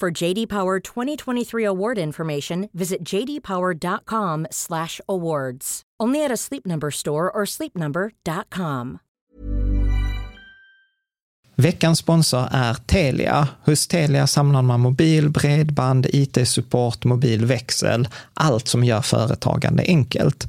For JD Power 2023 award information, visit jdpower.com/awards. Only at a Sleep Number store or sleepnumber.com. Veckans sponsor är Telia. Hos Telia samlar man mobil, bredband, IT-support, mobilväxel, allt som gör företagande enkelt.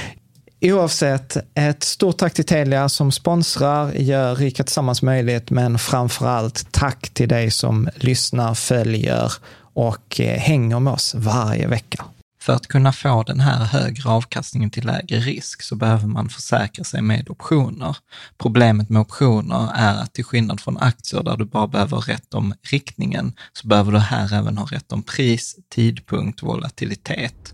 Oavsett, ett stort tack till Telia som sponsrar, gör Rika Tillsammans möjligt, men framför allt tack till dig som lyssnar, följer och eh, hänger med oss varje vecka. För att kunna få den här högre avkastningen till lägre risk så behöver man försäkra sig med optioner. Problemet med optioner är att till skillnad från aktier där du bara behöver rätt om riktningen, så behöver du här även ha rätt om pris, tidpunkt, volatilitet.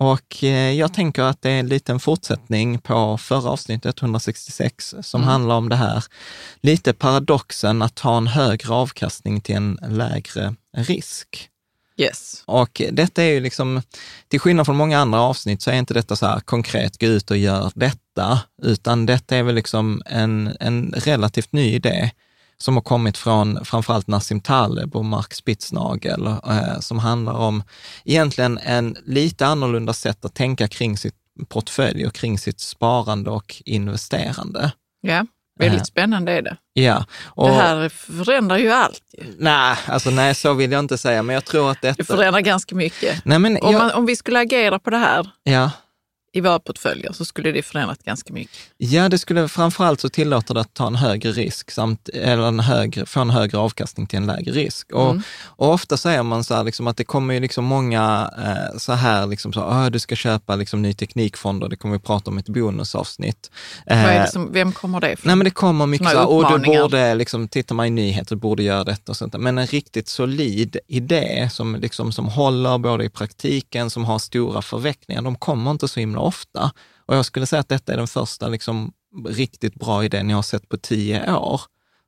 Och eh, jag tänker att det är en liten fortsättning på förra avsnittet, 166, som mm. handlar om det här, lite paradoxen att ha en högre avkastning till en lägre risk. Yes. Och detta är ju liksom, till skillnad från många andra avsnitt så är inte detta så här konkret, gå ut och gör detta, utan detta är väl liksom en, en relativt ny idé som har kommit från framförallt Nassim Taleb och Mark Spitznagel, eh, som handlar om egentligen en lite annorlunda sätt att tänka kring sitt portfölj och kring sitt sparande och investerande. Ja, väldigt eh, spännande är det. Ja. Och, det här förändrar ju allt. Nej, alltså nej, så vill jag inte säga, men jag tror att detta... Det förändrar ganska mycket. Nej, men om, jag... man, om vi skulle agera på det här, ja i våra portföljer så skulle det förändrat ganska mycket. Ja, det skulle framförallt så tillåter det att ta en högre risk samt, eller en högre, få en högre avkastning till en lägre risk. Och, mm. och ofta säger man så här, liksom, att det kommer ju liksom många eh, så här, liksom så, du ska köpa liksom, ny teknikfonder, det kommer vi prata om i ett bonusavsnitt. Eh, som, vem kommer det ifrån? Nej, men det kommer mycket så här, och du borde, liksom, tittar man i nyheter, du borde göra detta och sånt. Men en riktigt solid idé som, liksom, som håller både i praktiken, som har stora förvecklingar, de kommer inte så himla ofta. Och jag skulle säga att detta är den första liksom, riktigt bra idé ni har sett på tio år,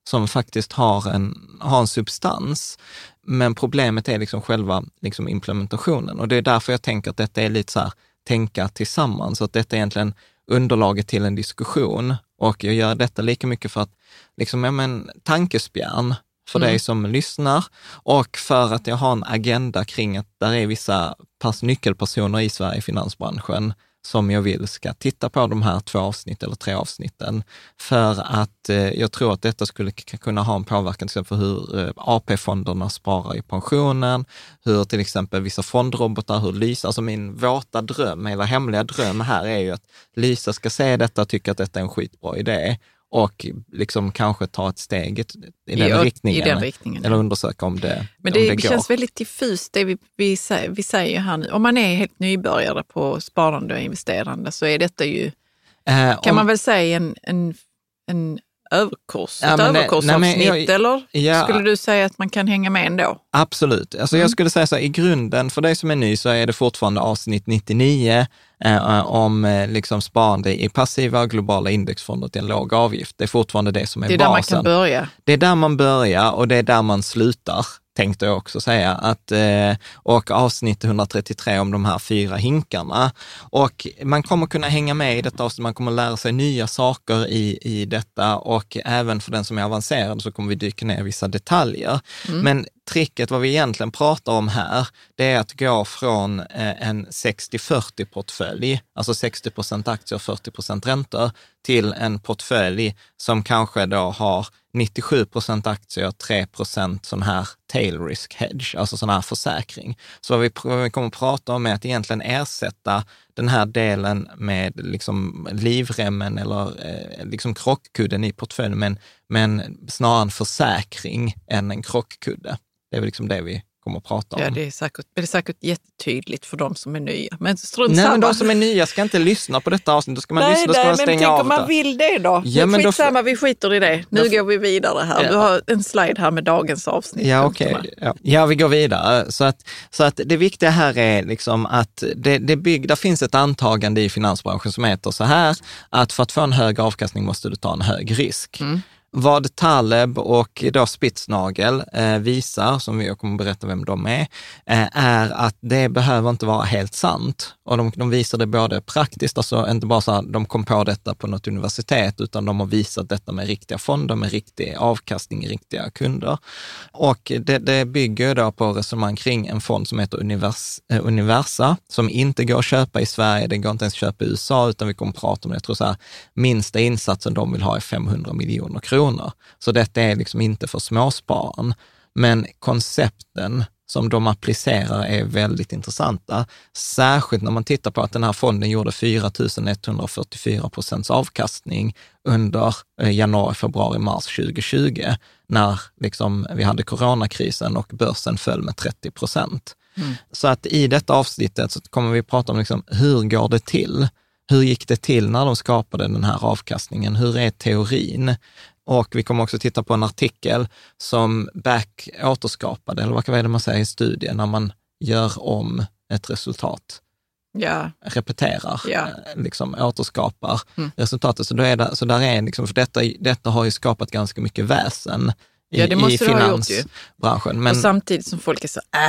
som faktiskt har en, har en substans. Men problemet är liksom själva liksom implementationen och det är därför jag tänker att detta är lite så här, tänka tillsammans, att detta är egentligen underlaget till en diskussion. Och jag gör detta lika mycket för att, liksom, ja men, tankespjärn för mm. dig som lyssnar och för att jag har en agenda kring att där är vissa nyckelpersoner i Sverige i finansbranschen som jag vill ska titta på de här två avsnitt eller tre avsnitten. För att eh, jag tror att detta skulle kunna ha en påverkan till exempel hur eh, AP-fonderna sparar i pensionen, hur till exempel vissa fondrobotar, hur Lysa, alltså min våta dröm, eller hemliga dröm här är ju att Lysa ska se detta och tycka att detta är en skitbra idé och liksom kanske ta ett steg i den, I, riktningen, i den riktningen. Eller undersöka om det, Men det, om det känns väldigt diffust det vi, vi, säger, vi säger här nu. Om man är helt nybörjare på sparande och investerande så är detta ju, eh, kan om, man väl säga, en, en, en överkurs, ja, ett överkursavsnitt eller ja, skulle du säga att man kan hänga med ändå? Absolut. Alltså mm. Jag skulle säga så här, i grunden, för dig som är ny så är det fortfarande avsnitt 99 eh, om eh, liksom sparande i passiva och globala indexfonder till en låg avgift. Det är fortfarande det som är, basen. Det är basen. där man kan börja. Det är där man börjar och det är där man slutar tänkte jag också säga, att, eh, och avsnitt 133 om de här fyra hinkarna. Och man kommer kunna hänga med i detta avsnitt, man kommer lära sig nya saker i, i detta och även för den som är avancerad så kommer vi dyka ner i vissa detaljer. Mm. Men tricket, vad vi egentligen pratar om här, det är att gå från eh, en 60-40 portfölj, alltså 60 procent aktier och 40 procent räntor, till en portfölj som kanske då har 97 procent aktier, 3 procent sån här tail risk hedge, alltså sån här försäkring. Så vad vi, vad vi kommer att prata om är att egentligen ersätta den här delen med liksom livremmen eller eh, liksom krockkudden i portföljen, men, men snarare en försäkring än en krockkudde. Det är väl liksom det vi kommer att prata om. Ja, det är säkert, det är säkert jättetydligt för de som är nya. Men strunt Nej, samma. men de som är nya ska inte lyssna på detta avsnitt. Då ska man nej, lyssna, då ska nej, man stänga men av tänk om man vill det då. Ja, men Skitsamma, då... vi skiter i det. Nu går vi vidare här. Ja. Du har en slide här med dagens avsnitt. Ja, okej. Okay. Ja. ja. vi går vidare. Så att, så att det viktiga här är liksom att det, det, bygg, det finns ett antagande i finansbranschen som heter så här, att för att få en hög avkastning måste du ta en hög risk. Mm. Vad Taleb och då Spitznagel eh, visar, som jag kommer att berätta vem de är, eh, är att det behöver inte vara helt sant. Och de, de visar det både praktiskt, alltså inte bara så att de kom på detta på något universitet, utan de har visat detta med riktiga fonder, med riktig avkastning, riktiga kunder. Och det, det bygger då på resonemang kring en fond som heter Univers, eh, Universa, som inte går att köpa i Sverige, det går inte ens att köpa i USA, utan vi kommer att prata om det. Jag tror så här, minsta insatsen de vill ha är 500 miljoner kronor kronor. Så detta är liksom inte för småspararen. Men koncepten som de applicerar är väldigt intressanta. Särskilt när man tittar på att den här fonden gjorde 4 144 procents avkastning under eh, januari, februari, mars 2020, när liksom vi hade coronakrisen och börsen föll med 30 procent. Mm. Så att i detta avsnittet så kommer vi prata om liksom, hur går det till? Hur gick det till när de skapade den här avkastningen? Hur är teorin? Och vi kommer också titta på en artikel som Back återskapade, eller vad är det man säger i studien, när man gör om ett resultat. Ja. repeterar, ja. Eh, liksom återskapar mm. resultatet. Så, då är det, så där är liksom, för detta, detta har ju skapat ganska mycket väsen i, ja, det måste i finansbranschen. Men, och samtidigt som folk är så äh,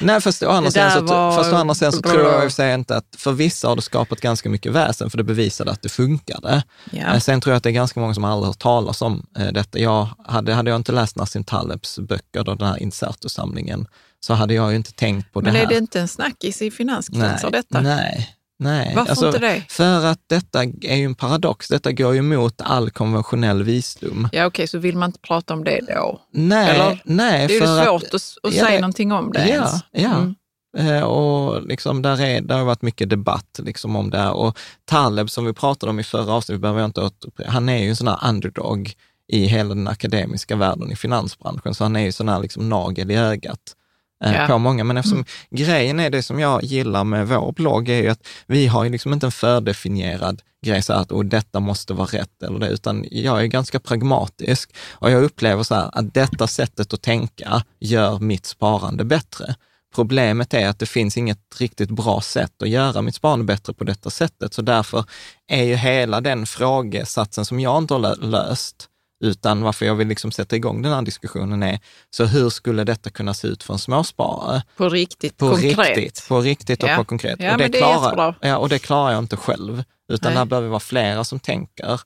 Nej, fast å andra sidan så, var... fast å andra sidan så tror jag i sig inte att för vissa har det skapat ganska mycket väsen, för det bevisade att det funkade. Ja. Eh, sen tror jag att det är ganska många som aldrig hört talas om eh, detta. Jag hade, hade jag inte läst Nassim Talebs böcker, då, den här Insertus-samlingen, så hade jag ju inte tänkt på Men det här. Men är det inte en snackis i finanskretsar detta? Nej, Nej, Varför alltså, inte det? För att detta är ju en paradox. Detta går ju emot all konventionell visdom. Ja, okej, okay, så vill man inte prata om det då? Nej, Eller? nej. Det är ju svårt att, att, att ja, säga någonting om det ja, ens. Ja, mm. Eh, och liksom där, är, där har varit mycket debatt liksom om det här. Och Taleb, som vi pratade om i förra avsnittet, behöver jag inte han är ju en sån här underdog i hela den akademiska världen i finansbranschen, så han är ju sån här liksom nagel i ögat ja. på många. Men eftersom mm. grejen är det som jag gillar med vår blogg är ju att vi har ju liksom inte en fördefinierad grej så att oh, detta måste vara rätt eller det, utan jag är ganska pragmatisk och jag upplever så här att detta sättet att tänka gör mitt sparande bättre. Problemet är att det finns inget riktigt bra sätt att göra mitt sparande bättre på detta sättet. Så därför är ju hela den frågesatsen som jag inte har löst, utan varför jag vill liksom sätta igång den här diskussionen är, så hur skulle detta kunna se ut för en småsparare? På riktigt, på konkret. Riktigt, på riktigt och ja. på konkret. Ja, och, det det klarar, ja, och det klarar jag inte själv, utan Nej. där behöver vara flera som tänker.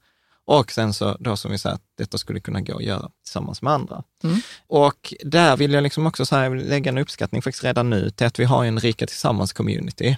Och sen så, då som vi säger, att detta skulle kunna gå att göra tillsammans med andra. Mm. Och där vill jag liksom också så här, lägga en uppskattning faktiskt redan nu till att vi har en Rika Tillsammans-community,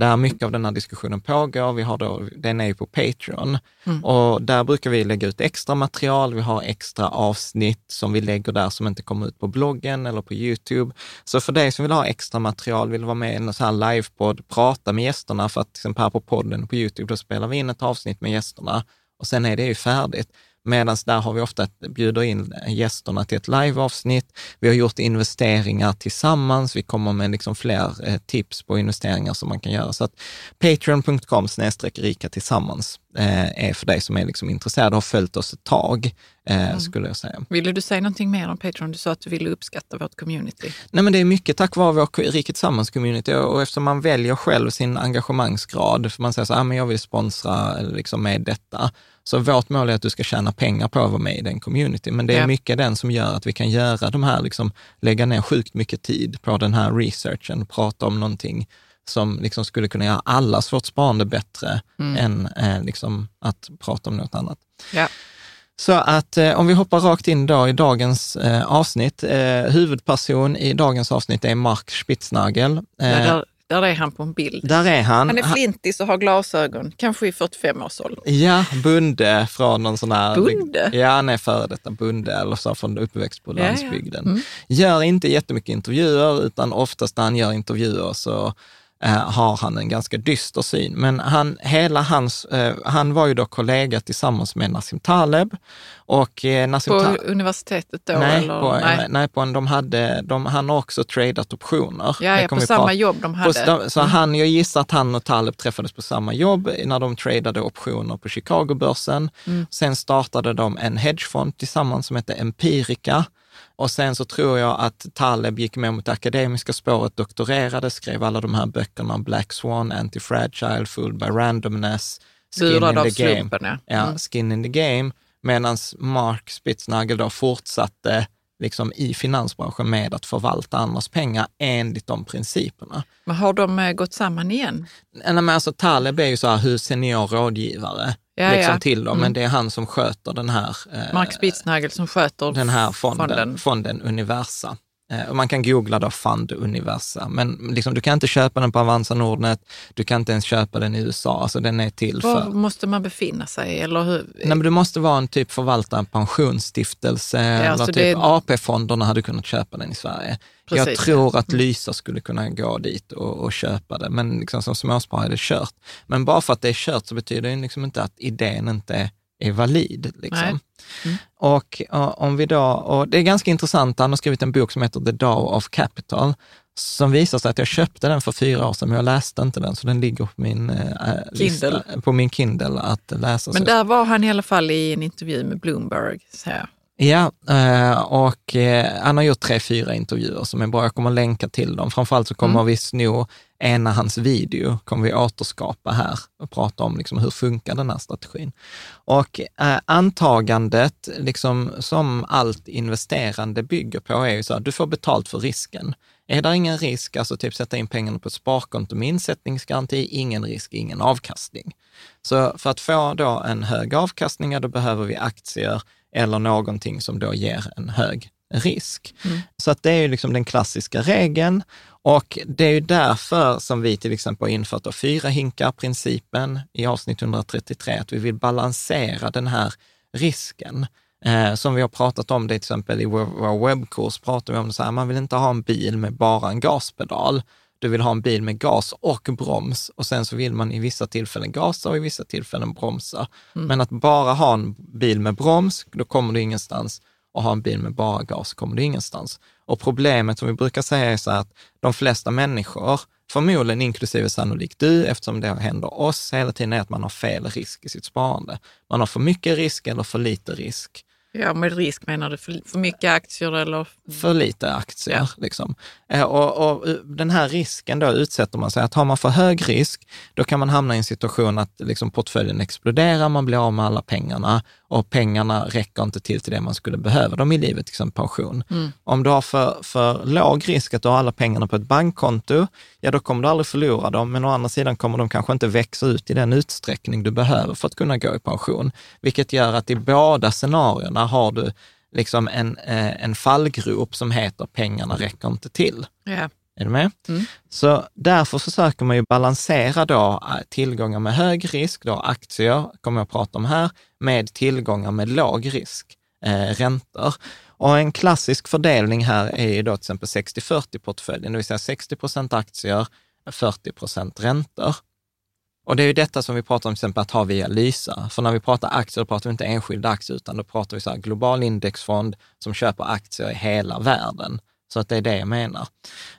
där mycket av den här diskussionen pågår. Vi har då, den är ju på Patreon Mm. och där brukar vi lägga ut extra material. Vi har extra avsnitt som vi lägger där som inte kommer ut på bloggen eller på YouTube. Så för dig som vill ha extra material, vill vara med i en sån här livepodd, prata med gästerna, för att till exempel här på podden på YouTube, då spelar vi in ett avsnitt med gästerna och sen är det ju färdigt. Medan där har vi ofta bjuder in gästerna till ett liveavsnitt. Vi har gjort investeringar tillsammans. Vi kommer med liksom fler eh, tips på investeringar som man kan göra. Så att patreon.com rika tillsammans eh, är för dig som är liksom intresserad och har följt oss ett tag, eh, skulle jag säga. Ville du säga någonting mer om Patreon? Du sa att du ville uppskatta vårt community. Nej, men det är mycket tack vare vår Rika Tillsammans-community och eftersom man väljer själv sin engagemangsgrad, för man säger så här, ah, men jag vill sponsra liksom med detta. Så vårt mål är att du ska tjäna pengar på att vara med i den community, men det är Ja. mycket den som gör att vi kan göra de här, liksom, lägga ner sjukt mycket tid på den här researchen, prata om någonting som liksom skulle kunna göra allas vårt sparande bättre än eh, liksom, att prata om något annat. Ja. Så att eh, om vi hoppar rakt in då i dagens eh, avsnitt. Eh, huvudperson i dagens avsnitt är Mark Spitznagel. Eh, Ja, där, där är han på en bild. där är han. Han är flintis och har glasögon, kanske i 45 års ålder. Ja, bonde från någon sån här... Bonde? Ja, han är före detta bonde, eller så från uppväxt på Ja, ja. landsbygden. Mm. Gör inte jättemycket intervjuer, utan oftast när han gör intervjuer så eh, har han en ganska dyster syn. Men han, hela hans, eh, han var ju då kollega tillsammans med Nassim Taleb. Och eh, Nassim På Taleb... universitetet då? Nej, eller? på, nej. nej. på en, de hade, de, han har också tradat optioner. Ja, ja, på samma prata- jobb de på, hade. sta- så Mm. han, jag gissar att han och Taleb träffades på samma jobb när de tradade optioner på Chicagobörsen. Mm. Sen startade de en hedgefond tillsammans som hette Empirica. Och sen så tror jag att Taleb gick med mot det akademiska spåret, doktorerade, skrev alla de här böckerna, Black Swan, Anti-Fragile, Fooled by Randomness, Skin Lurad in the Game. slumpen, ja. Ja, Mm. Skin in the Game. Medan Mark Spitznagel då fortsatte liksom i finansbranschen med att förvalta andras pengar enligt de principerna. Men har de eh, gått samman igen? Nej, men alltså Taleb är ju så här hur senior rådgivare Ja, liksom ja. till dem, Mm. men det är han som sköter den här, eh, Mark Spitznagel som sköter den här fonden, fonden. fonden, Universa. Eh, man kan googla då Fund Universa, men liksom, du kan inte köpa den på Avanza Nordnet, du kan inte ens köpa den i USA, alltså den är till Var för... måste man befinna sig? Eller hur? Nej, men du måste vara en typ förvaltare, en pensionsstiftelse, eller så typ det- AP-fonderna hade kunnat köpa den i Sverige. Jag Precis, tror att Lysa skulle kunna gå dit och, och köpa det, men liksom som småsparare är det kört. Men bara för att det är kört så betyder det liksom inte att idén inte är valid. Liksom. Mm. Och, och om vi då, och det är ganska intressant, han har skrivit en bok som heter The Dow of Capital, som visar sig att jag köpte den för fyra år sedan, men jag läste inte den, så den ligger på min, eh, lista, på min Kindle att läsa. Men där var han i alla fall i en intervju med Bloomberg. Så här. Ja, eh, och eh, han har gjort tre, fyra intervjuer som är bra. Jag kommer länka till dem. Framförallt så kommer vi sno ena hans video, kommer vi återskapa här och prata om liksom hur funkar den här strategin. Och eh, antagandet, liksom, som allt investerande bygger på, är ju så att du får betalt för risken. Är det ingen risk, alltså typ sätta in pengarna på ett sparkonto med insättningsgaranti, ingen risk, ingen avkastning. Så för att få då en hög avkastning, då behöver vi aktier eller någonting som då ger en hög risk. Så att det är ju liksom den klassiska regeln och det är ju därför som vi till exempel har infört fyra hinkar-principen i avsnitt 133, att vi vill balansera den här risken. Eh, som vi har pratat om det till exempel i vår, vår webbkurs, pratar vi om så här, man vill inte ha en bil med bara en gaspedal. Du vill ha en bil med gas och broms och sen så vill man i vissa tillfällen gasa och i vissa tillfällen bromsa. Men att bara ha en bil med broms, då kommer du ingenstans och ha en bil med bara gas kommer du ingenstans. Och problemet som vi brukar säga är så här att de flesta människor, förmodligen inklusive sannolikt du, eftersom det händer oss hela tiden, är att man har fel risk i sitt sparande. Man har för mycket risk eller för lite risk. Ja, med risk menar du för, för mycket aktier eller? För lite aktier. Ja. Liksom. Eh, och, och, den här risken då utsätter man sig. Att har man för hög risk, då kan man hamna i en situation att liksom portföljen exploderar, man blir av med alla pengarna och pengarna räcker inte till till det man skulle behöva dem i livet, till exempel pension. Mm. Om du har för, för låg risk att du har alla pengarna på ett bankkonto, ja då kommer du aldrig förlora dem, men å andra sidan kommer de kanske inte växa ut i den utsträckning du behöver för att kunna gå i pension. Vilket gör att i båda scenarierna har du liksom en, eh, en fallgrop som heter pengarna räcker inte till. Ja. Är du med? Mm. Så därför försöker man ju balansera då eh, tillgångar med hög risk, då aktier kommer jag att prata om här, med tillgångar med låg risk, eh, räntor. Och en klassisk fördelning här är ju då till exempel 60-40-portföljen, det vill säga 60 procent aktier, 40 procent räntor. Och det är ju detta som vi pratar om till exempel att ha via Lysa. För när vi pratar aktier, då pratar vi inte enskilda aktier, utan då pratar vi så här global indexfond som köper aktier i hela världen. Så att det är det jag menar.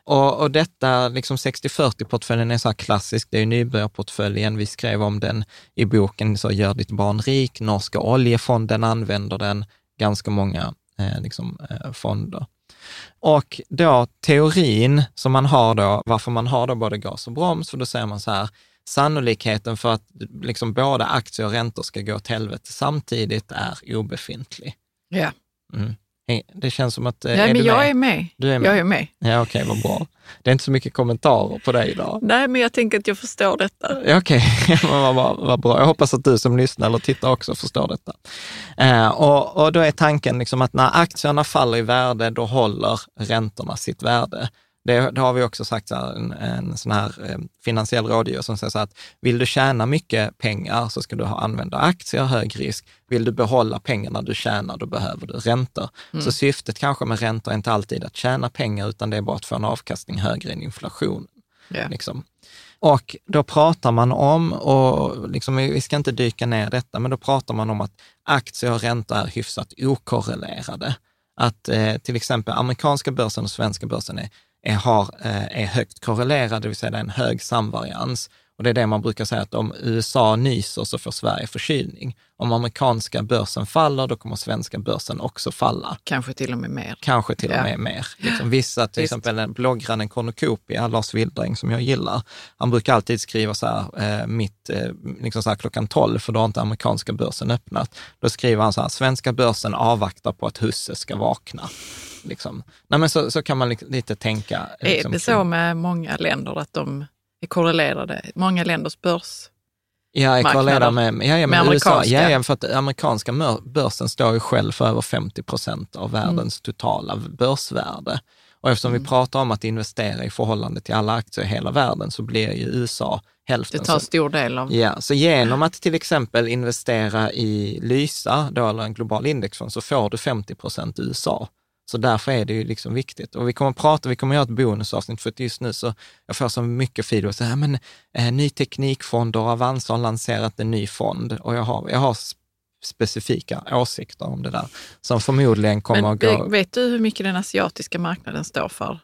Och, och detta, liksom 60-40-portföljen är så här klassisk, det är nybörjarportföljen. Vi skrev om den i boken så Gör ditt barn rik. Norska oljefonden använder den, ganska många eh, liksom, eh, fonder. Och då teorin som man har då, varför man har då både gas och broms, för då säger man så här, sannolikheten för att liksom både aktier och räntor ska gå åt helvete samtidigt är obefintlig. Ja. Mm. Det känns som att... Eh, ja, är men jag med? är med. Du är med? Jag är med. Ja, okej, okay, vad bra. Det är inte så mycket kommentarer på dig idag. Nej, men jag tänker att jag förstår detta. Okej, okay. vad, vad, vad, bra. Jag hoppas att du som lyssnar eller tittar också förstår detta. Eh, och, och då är tanken liksom att när aktierna faller i värde, då håller räntorna sitt värde. Det, det, har vi också sagt, så här, en, en sån här eh, finansiell rådgivare som säger så att vill du tjäna mycket pengar så ska du ha, använda aktier, hög risk. Vill du behålla pengarna du tjänar, då behöver du räntor. Mm. Så syftet kanske med räntor är inte alltid att tjäna pengar, utan det är bara att få en avkastning högre än inflation. Yeah. Liksom. Och då pratar man om, och liksom, vi ska inte dyka ner detta, men då pratar man om att aktier och räntor är hyfsat okorrelerade. Att eh, till exempel amerikanska börsen och svenska börsen är är, har, eh, är högt korrelerade, det vill säga det är en hög samvarians. Och det är det man brukar säga att om USA nyser så får Sverige förkylning. Om amerikanska börsen faller, då kommer svenska börsen också falla. Kanske till och med mer. Kanske till och med mer. Liksom vissa, till Visst. exempel bloggaren Cornucopia, Lars Wildring, som jag gillar, han brukar alltid skriva så här, eh, mitt, eh, liksom så här klockan 12, för då har inte amerikanska börsen öppnat. Då skriver han så här, svenska börsen avvaktar på att husse ska vakna. Liksom. Nej, men så, så kan man lite tänka. Liksom, är det så med många länder att de är korrelerade? Många länders börs Ja, är korrelerade med, ja, ja, med, med USA. Ja, ja, för att amerikanska börsen står ju själv för över 50 procent av världens mm. totala börsvärde. Och eftersom mm. vi pratar om att investera i förhållande till alla aktier i hela världen så blir ju USA hälften. Det tar stor del av... Ja, så genom att till exempel investera i Lysa, då, eller en global indexfond, så får du 50 procent USA. Så därför är det ju liksom viktigt. Och vi kommer att prata, vi kommer att göra ett bonusavsnitt, för att just nu så jag får så mycket feedback. Så här, men, eh, ny teknikfond och Avanza har lanserat en ny fond och jag har, jag har specifika åsikter om det där som förmodligen kommer men, att gå... Vet du hur mycket den asiatiska marknaden står för?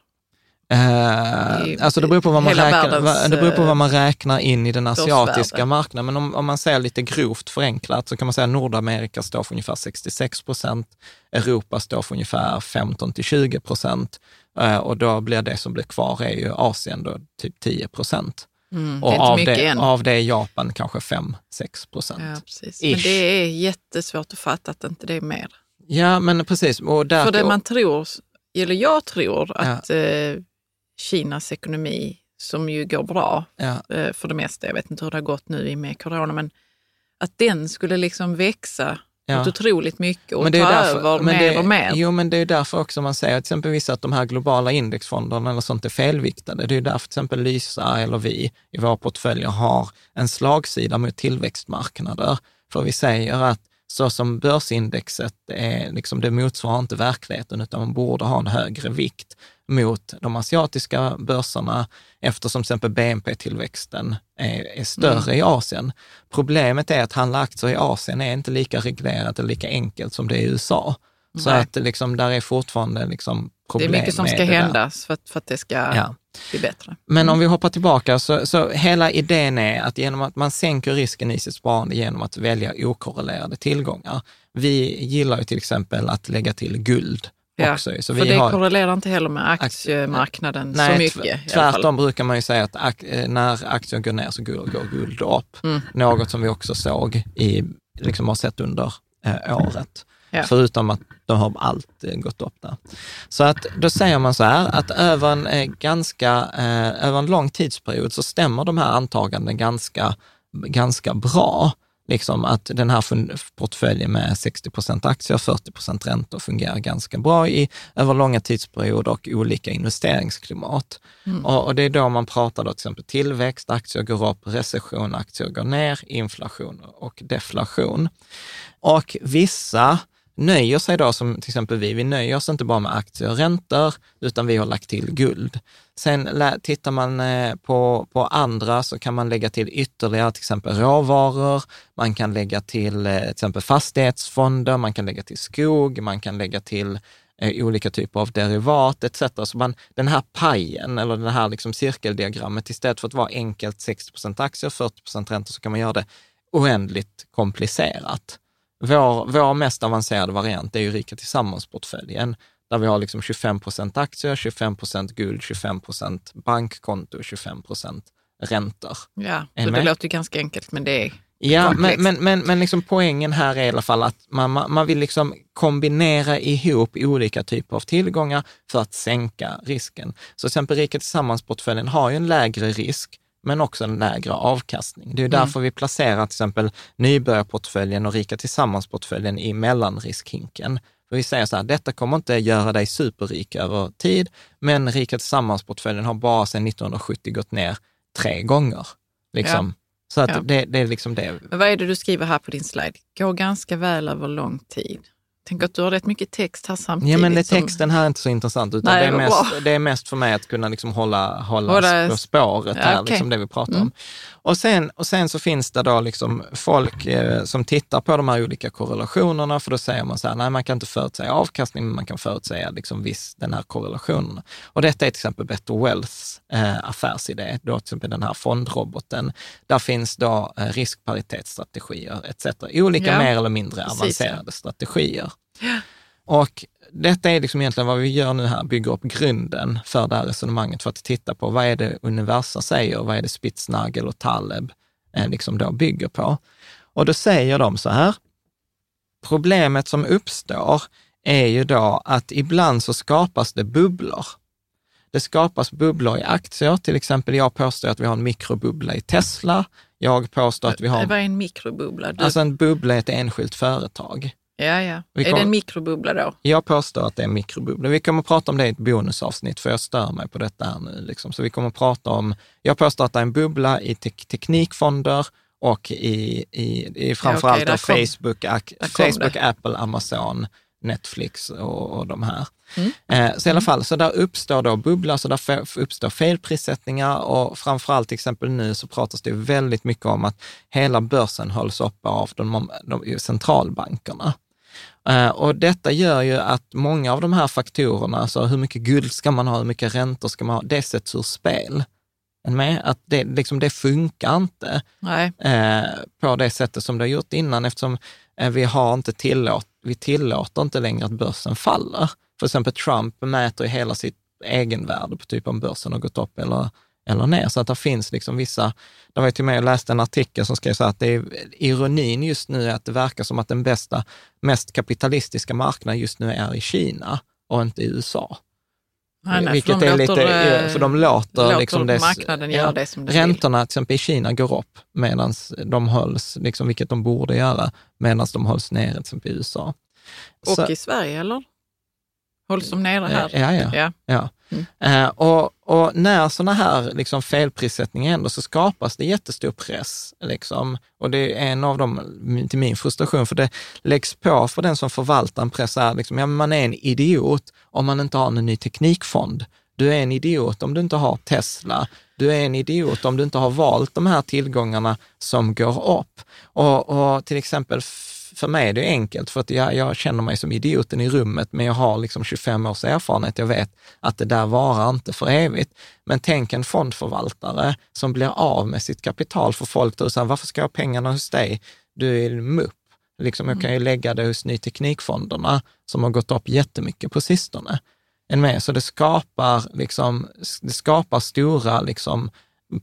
Eh, alltså det beror, på vad man räknar, världens, det beror på vad man räknar in i den asiatiska marknaden. Men om, om man säger lite grovt förenklat så kan man säga att Nordamerika står för ungefär 66 procent, Europa står för ungefär 15 till 20 procent eh, och då blir det som blir kvar är ju Asien då typ 10 procent. Mm, och av det, av det är Japan kanske 5-6 procent. Ja. Men det är jättesvårt att fatta att inte det är mer. Ja, men precis. Och därför, För det man tror, eller jag tror att ja. eh, Kinas ekonomi, som ju går bra ja. Eh, för det mesta, jag vet inte hur det har gått nu med corona, men att den skulle liksom växa ja. något otroligt mycket och ta därför, över mer det, och mer. Jo, men det är därför också man säger till exempel vissa att de här globala indexfonderna eller sånt är felviktade. Det är därför till exempel Lysa eller vi i våra portföljer har en slagsida mot tillväxtmarknader. För vi säger att så som börsindexet är, liksom, det motsvarar inte verkligheten, utan man borde ha en högre vikt mot de asiatiska börserna eftersom till exempel BNP-tillväxten är, är större mm. i Asien. Problemet är att handla aktier i Asien är inte lika reglerat eller lika enkelt som det är i USA. Så att liksom, där är fortfarande liksom problem Det är mycket som ska hända för att, för att det ska ja. bli bättre. Men mm. om vi hoppar tillbaka, så, så hela idén är att genom att man sänker risken i sitt sparande genom att välja okorrelerade tillgångar. Vi gillar ju till exempel att lägga till guld. Ja, också. Så för det har, korrelerar inte heller med aktiemarknaden nej, så mycket. Tvärtom brukar man ju säga att ak, eh, när aktier går ner så går, går guld upp. Mm. Något som vi också såg i, liksom har sett under eh, året. Ja. Förutom att de har allt eh, gått upp där. Så att då säger man så här att över en, eh, ganska, eh, över en lång tidsperiod så stämmer de här antaganden ganska, ganska bra. Liksom att den här portföljen med 60 procent aktier, 40 procent räntor fungerar ganska bra i, över långa tidsperioder och olika investeringsklimat. Mm. Och, och, det är då man pratar då till exempel tillväxt, aktier går upp, recession, aktier går ner, inflation och deflation. Och vissa nöjer sig då, som till exempel vi, vi nöjer oss inte bara med aktier och räntor, utan vi har lagt till guld. Sen tittar man eh, på, på andra så kan man lägga till ytterligare till exempel råvaror, man kan lägga till eh, till exempel fastighetsfonder, man kan lägga till skog, man kan lägga till eh, olika typer av derivat etc. Så man, den här pajen eller det här liksom cirkeldiagrammet, istället för att vara enkelt 60 procent aktier, 40 procent räntor, så kan man göra det oändligt komplicerat. Vår, vår mest avancerade variant är ju Rika Tillsammans-portföljen, där vi har liksom 25 procent aktier, 25 procent guld, 25 procent bankkonto, 25 procent räntor. Ja, så det låter ganska enkelt, men det är Ja, men, men, men, men liksom poängen här är i alla fall att man, man vill liksom kombinera ihop olika typer av tillgångar för att sänka risken. Så till exempel Rika Tillsammans-portföljen har ju en lägre risk, men också en lägre avkastning. Det är mm. därför vi placerar till exempel nybörjarportföljen och Rika Tillsammans-portföljen i mellanriskhinken. För vi säger så här, detta kommer inte göra dig superrik över tid, men Rika Tillsammans-portföljen har bara sedan 1970 gått ner tre gånger. Liksom. Ja. Så att ja. det, det, är liksom det. Men vad är det du skriver här på din slide? Går ganska väl över lång tid. Tänk att du har rätt mycket text här samtidigt. Ja, men det, texten här är inte så intressant, utan Nej, det, är mest, det är mest för mig att kunna liksom hålla, hålla, hålla... på spåret här, okay. liksom det vi pratar mm. om. Och sen, och sen så finns det då liksom folk eh, som tittar på de här olika korrelationerna, för då säger man så här, nej man kan inte förutsäga avkastning, men man kan förutsäga liksom viss, den här korrelationen. Och detta är till exempel Better Wealths eh, affärsidé, då till exempel den här fondroboten. Där finns då eh, riskparitetsstrategier etc. Olika ja. mer eller mindre avancerade Precis. strategier. Ja. Och detta är liksom egentligen vad vi gör nu här, bygger upp grunden för det här resonemanget för att titta på vad är det universum säger, vad är det Spitznagel och Taleb eh, liksom då bygger på. Och då säger de så här, problemet som uppstår är ju då att ibland så skapas det bubblor. Det skapas bubblor i aktier, till exempel jag påstår att vi har en mikrobubbla i Tesla. Jag påstår att vi har... Vad är en mikrobubbla? Du... Alltså en bubbla är ett enskilt företag. Ja, ja. Kom... Är det en mikrobubbla då? Jag påstår att det är en mikrobubbla. Vi kommer att prata om det i ett bonusavsnitt, för jag stör mig på detta här nu. Liksom. Så vi kommer att prata om, jag påstår att det är en bubbla i te teknikfonder och i, i, i framförallt ja, okay, Facebook, Facebook Apple, Amazon, Netflix och, och de här. Mm. Eh, så i alla fall, så där uppstår då bubblor, så där uppstår felprissättningar och framförallt till exempel nu så pratas det väldigt mycket om att hela börsen hålls uppe av de, de centralbankerna. Eh, och detta gör ju att många av de här faktorerna, alltså hur mycket guld ska man ha, hur mycket räntor ska man ha, det sätts ur spel. Med att det, liksom, det funkar inte eh, på det sättet som det har gjort innan, eftersom eh, vi, har inte tillåt, vi tillåter inte längre att börsen faller. För exempel Trump mäter ju hela sitt egenvärde på typ om börsen har gått upp eller eller ner. Så att det finns liksom vissa, det var till och med jag läste en artikel som skrev så att det är, ironin just nu är att det verkar som att den bästa, mest kapitalistiska marknaden just nu är i Kina och inte i USA. Nej, nej, Vilket är låter, lite, för de låter, låter liksom dess, marknaden göra det som det Räntorna till exempel i Kina går upp medan de hålls, liksom, vilket de borde göra, medan de hålls nere till exempel i USA. Och så, i Sverige eller? Hålls de nere här? Ja, ja. ja. ja. Mm. Eh, och, och, när sådana här liksom felprissättningar händer så skapas det jättestor press. Liksom. Och det är en av dem, till min frustration, för det läggs på för den som förvaltar en press, är liksom, ja, man är en idiot om man inte har en ny teknikfond. Du är en idiot om du inte har Tesla. Du är en idiot om du inte har valt de här tillgångarna som går upp. Och, och till exempel för mig är det enkelt, för att jag, jag känner mig som idioten i rummet, men jag har liksom 25 års erfarenhet. Jag vet att det där varar inte för evigt. Men tänk en fondförvaltare som blir av med sitt kapital för folk då säger, varför ska jag ha pengarna hos dig? Du är mupp. Liksom, jag kan ju lägga det hos ny teknikfonderna som har gått upp jättemycket på sistone. En med. Så det skapar, liksom, det skapar stora liksom,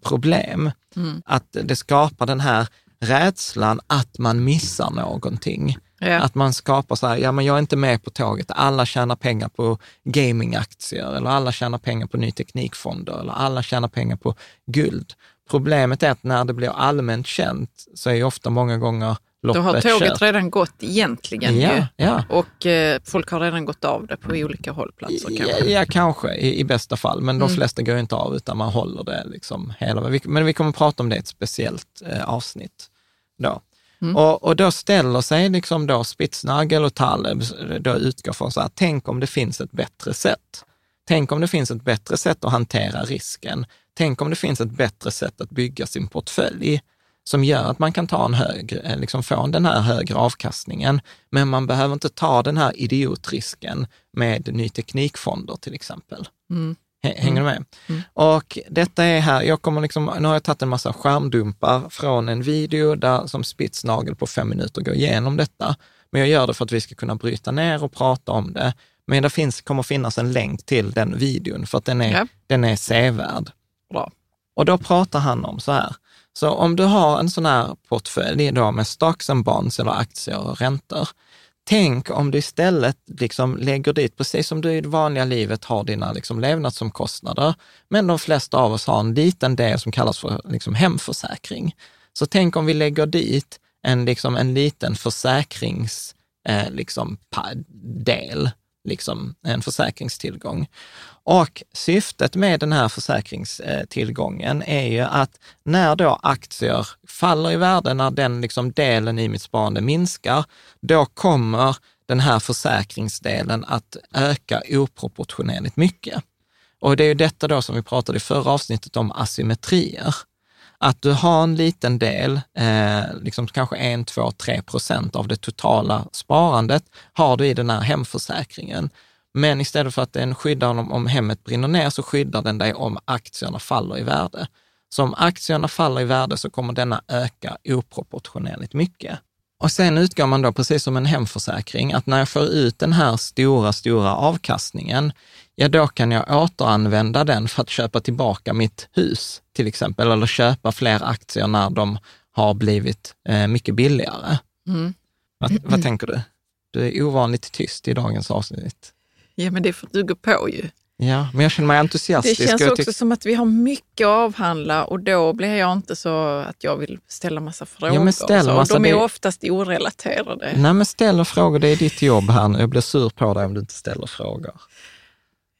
problem. Mm. Att det skapar den här rädslan att man missar någonting. Ja. Att man skapar så här, ja men jag är inte med på tåget, alla tjänar pengar på gamingaktier eller alla tjänar pengar på ny teknikfonder eller alla tjänar pengar på guld. Problemet är att när det blir allmänt känt så är ju ofta många gånger loppet Då har tåget kört. redan gått egentligen ja, ju. Ja. och eh, folk har redan gått av det på olika hållplatser ja, kanske. Ja, kanske i, i bästa fall, men de mm. flesta går inte av utan man håller det liksom hela Men vi kommer prata om det i ett speciellt eh, avsnitt. Då. Mm. Och, och då ställer sig liksom då Spitznagel och Taleb, då utgår från så här, tänk om det finns ett bättre sätt. Tänk om det finns ett bättre sätt att hantera risken. Tänk om det finns ett bättre sätt att bygga sin portfölj som gör att man kan ta en högre, eh, liksom få den här högre avkastningen. Men man behöver inte ta den här idiotrisken med ny teknikfonder till exempel. Mm. Hänger mm. du med? Mm. Och detta är här, jag kommer liksom, nu har jag tagit en massa skärmdumpar från en video där som spitsnagel på fem minuter går igenom detta. Men jag gör det för att vi ska kunna bryta ner och prata om det. Men det finns, kommer finnas en länk till den videon för att den är, ja. den är sevärd. Bra. Och då pratar han om så här, så om du har en sån här portfölj då med stocks and bonds eller aktier och räntor, tänk om du istället liksom lägger dit, precis som du i det vanliga livet har dina liksom levnadsomkostnader, men de flesta av oss har en liten del som kallas för liksom hemförsäkring. Så tänk om vi lägger dit en, liksom en liten försäkringsdel, eh, liksom, liksom en försäkringstillgång. Och syftet med den här försäkringstillgången är ju att när då aktier faller i värde, när den liksom delen i mitt sparande minskar, då kommer den här försäkringsdelen att öka oproportionerligt mycket. Och det är ju detta då som vi pratade i förra avsnittet om asymmetrier. Att du har en liten del, eh, liksom kanske 1, 2, 3 procent av det totala sparandet har du i den här hemförsäkringen. Men istället för att den skyddar om, om hemmet brinner ner så skyddar den dig om aktierna faller i värde. Så om aktierna faller i värde så kommer denna öka oproportionerligt mycket. Och sen utgår man då, precis som en hemförsäkring, att när jag får ut den här stora, stora avkastningen, ja då kan jag återanvända den för att köpa tillbaka mitt hus till exempel, eller köpa fler aktier när de har blivit eh, mycket billigare. Mm. Vad, vad tänker du? Du är ovanligt tyst i dagens avsnitt. Ja, men det är för att du går på ju. Ja, men jag känner mig entusiastisk. Det känns också som att vi har mycket att avhandla och då blir jag inte så att jag vill ställa massa frågor. Ja, men ställ massa, de är det... oftast orelaterade. Nej, men ställ frågor, det är ditt jobb här nu. Jag blir sur på dig om du inte ställer frågor.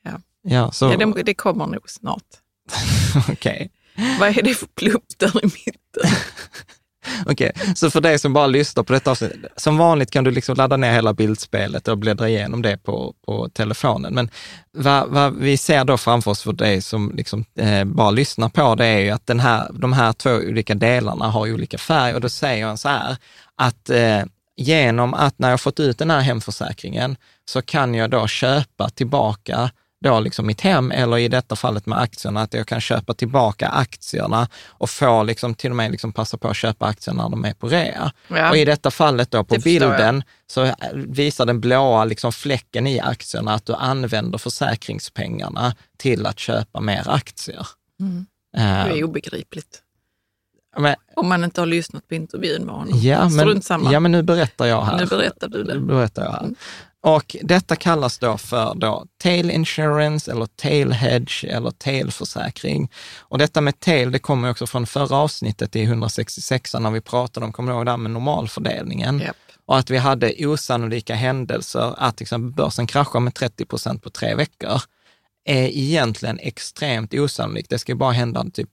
Ja, ja, så... ja det, det kommer nog snart. Okej. Okay. Vad är det för plupp där i mitten? Okej, okay. så för dig som bara lyssnar på detta avsnitt, som vanligt kan du liksom ladda ner hela bildspelet och bläddra igenom det på, på telefonen. Men vad, vad vi ser då framför oss för dig som liksom, eh, bara lyssnar på det är ju att den här, de här två olika delarna har olika färg och då säger han så här att eh, genom att när jag fått ut den här hemförsäkringen så kan jag då köpa tillbaka då liksom mitt hem eller i detta fallet med aktierna, att jag kan köpa tillbaka aktierna och få liksom till och med liksom passa på att köpa aktier när de är på rea. Ja. Och i detta fallet då på det bilden så visar den blåa liksom fläcken i aktierna att du använder försäkringspengarna till att köpa mer aktier. Mm. Det är obegripligt. Men, Om man inte har lyssnat på intervjun med honom. Ja, men, ja, men nu berättar jag här. Nu berättar du det. Nu berättar jag här. Och detta kallas då för då tail insurance eller tail hedge eller tail-försäkring. Och detta med tail, det kommer också från förra avsnittet i 166 när vi pratade om, kommer du ihåg det här med normalfördelningen? Yep. Och att vi hade osannolika händelser, att exempel börsen kraschar med 30 procent på tre veckor, är egentligen extremt osannolikt. Det ska bara hända typ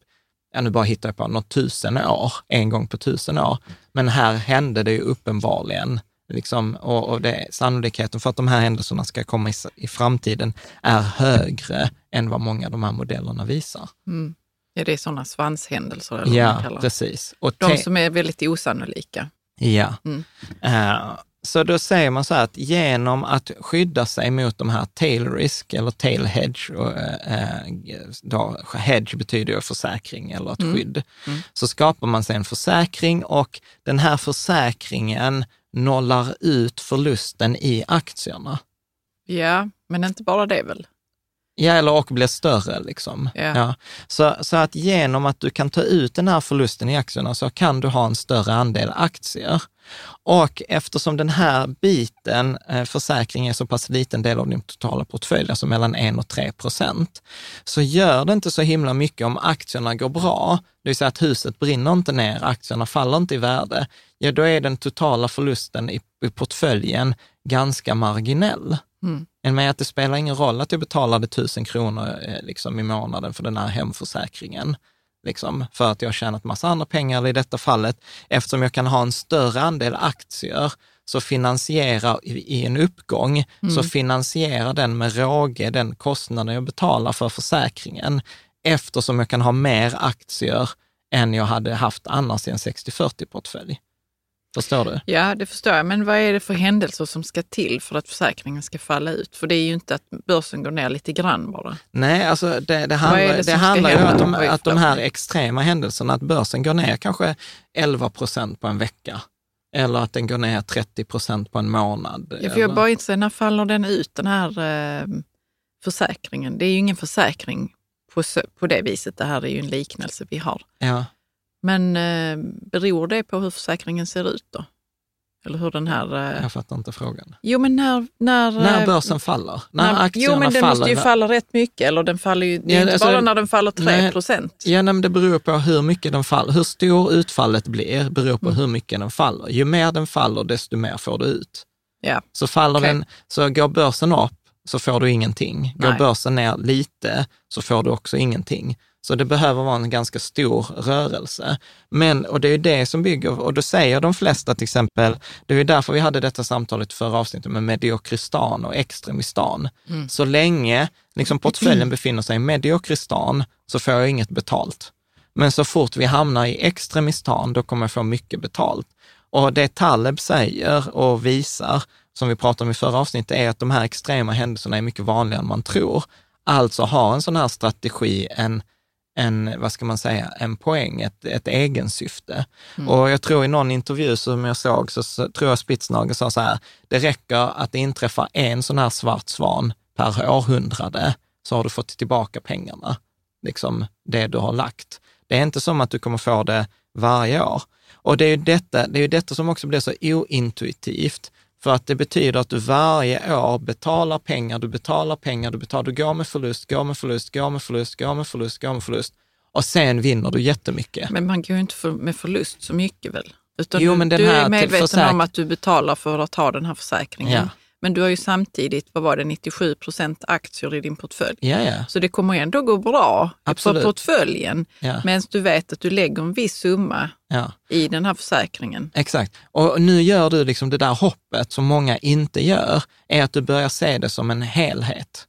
ja nu bara hittar jag på, något tusen år, en gång på tusen år. Men här hände det ju uppenbarligen Liksom, och, och det, sannolikheten för att de här händelserna ska komma i, i framtiden är högre än vad många av de här modellerna visar. Mm. Ja, det är sådana svanshändelser? Eller ja, precis. Och de som är väldigt osannolika. Ja. Mm. Uh, så då säger man så här att genom att skydda sig mot de här tail risk eller tail hedge, och, eh, då, hedge betyder ju försäkring eller ett mm. skydd, mm. så skapar man sig en försäkring och den här försäkringen nollar ut förlusten i aktierna. Ja, men inte bara det väl? Ja, eller och blir större. Liksom. Yeah. Ja. Så, så att genom att du kan ta ut den här förlusten i aktierna så kan du ha en större andel aktier. Och eftersom den här biten, eh, försäkring är så pass liten del av din totala portfölj, alltså mellan 1 och 3 procent, så gör det inte så himla mycket om aktierna går bra, det vill säga att huset brinner inte ner, aktierna faller inte i värde, ja då är den totala förlusten i, i portföljen ganska marginell. Mm. Än med att det spelar ingen roll att jag betalade tusen kronor eh, liksom, i månaden för den här hemförsäkringen liksom, för att jag har tjänat massa andra pengar i detta fallet. Eftersom jag kan ha en större andel aktier så finansierar i en uppgång, mm. så finansierar den med råge den kostnaden jag betalar för försäkringen, eftersom jag kan ha mer aktier än jag hade haft annars i en 60-40-portfölj. Förstår du? Ja, det förstår jag. Men vad är det för händelser som ska till för att försäkringen ska falla ut? För det är ju inte att börsen går ner lite grann bara. Nej, alltså det, det handlar, det det handlar ju om att de, att de här extrema händelserna, att börsen går ner kanske 11 procent på en vecka. Eller att den går ner 30 procent på en månad. Ja, för jag bara inte när faller den ut, den här eh, försäkringen? Det är ju ingen försäkring på, på det viset. Det här är ju en liknelse vi har. Ja. Men eh, beror det på hur försäkringen ser ut då? Eller hur den här... Eh... Jag fattar inte frågan. Jo, men när... När, när eh, börsen faller? När, när aktierna Jo, men den faller, måste ju falla rätt mycket. Eller den faller ju, det ja, inte alltså, bara när den faller 3 procent. Ja, men det beror på hur mycket den faller. Hur stor utfallet blir beror på mm. hur mycket den faller. Ju mer den faller, desto mer får du ut. Ja. Så, faller okay. den, så går börsen upp så får du ingenting. Går Nej. börsen ner lite så får du också ingenting. Så det behöver vara en ganska stor rörelse. Men, och det är det som bygger, och då säger de flesta till exempel, det är därför vi hade detta samtalet förra avsnittet med mediokristan och extremistan. Mm. Så länge liksom portföljen befinner sig i mediokristan så får jag inget betalt. Men så fort vi hamnar i extremistan, då kommer jag få mycket betalt. Och det Taleb säger och visar, som vi pratade om i förra avsnittet, är att de här extrema händelserna är mycket vanligare än man tror. Alltså ha en sån här strategi, en en, vad ska man säga, en poäng, ett, ett egensyfte. Mm. Och jag tror i någon intervju som jag såg, så, så tror jag Spitsnagel sa så här, det räcker att det inträffar en sån här svart svan per århundrade, så har du fått tillbaka pengarna, liksom det du har lagt. Det är inte som att du kommer få det varje år. Och det är ju detta, det är detta som också blir så ointuitivt, för att det betyder att du varje år betalar pengar, du betalar pengar, du betalar, du går med förlust, går med förlust, går med förlust, går med förlust, går med förlust. Och sen vinner du jättemycket. Men man går ju inte för, med förlust så mycket väl? Utan jo, du, du är medveten om att du betalar för att ha den här försäkringen. Ja. Men du har ju samtidigt, vad var det, 97 procent aktier i din portfölj. Ja, ja. Så det kommer ändå gå bra Absolut. på portföljen, ja. medan du vet att du lägger en viss summa ja. i den här försäkringen. Exakt. Och nu gör du liksom det där hoppet som många inte gör, är att du börjar se det som en helhet.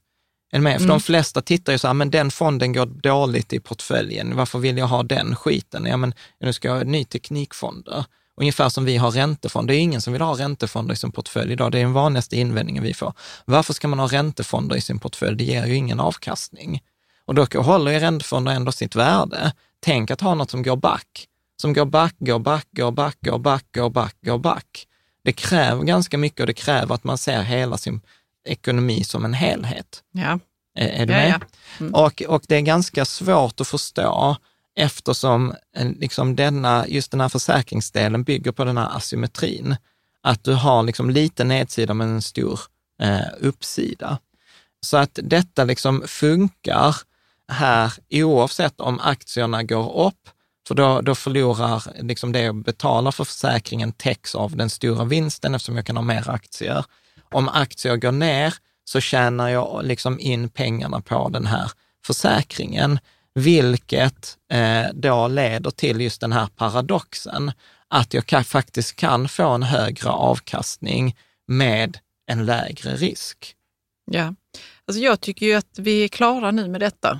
Är med? För mm. de flesta tittar ju så här, men den fonden går dåligt i portföljen, varför vill jag ha den skiten? Ja, men nu ska jag ha ny teknikfonder. Ungefär som vi har räntefonder. Det är ingen som vill ha räntefonder i sin portfölj idag. Det är den vanligaste invändningen vi får. Varför ska man ha räntefonder i sin portfölj? Det ger ju ingen avkastning. Och då håller ju räntefonder ändå sitt värde. Tänk att ha något som går back. Som går back, går back, går back, går back, går back, går back. Det kräver ganska mycket och det kräver att man ser hela sin ekonomi som en helhet. Ja. Är, är du med? Ja, ja. Mm. Och, och det är ganska svårt att förstå eftersom eh, liksom denna, just den här försäkringsdelen bygger på den här asymmetrin. Att du har liksom lite nedsida men en stor eh, uppsida. Så att detta liksom funkar här oavsett om aktierna går upp, för då, då förlorar liksom det jag betalar för försäkringen täcks av den stora vinsten eftersom jag kan ha mer aktier. Om aktier går ner så tjänar jag liksom in pengarna på den här försäkringen vilket eh, då leder till just den här paradoxen, att jag kan, faktiskt kan få en högre avkastning med en lägre risk. Ja, alltså jag tycker ju att vi är klara nu med detta.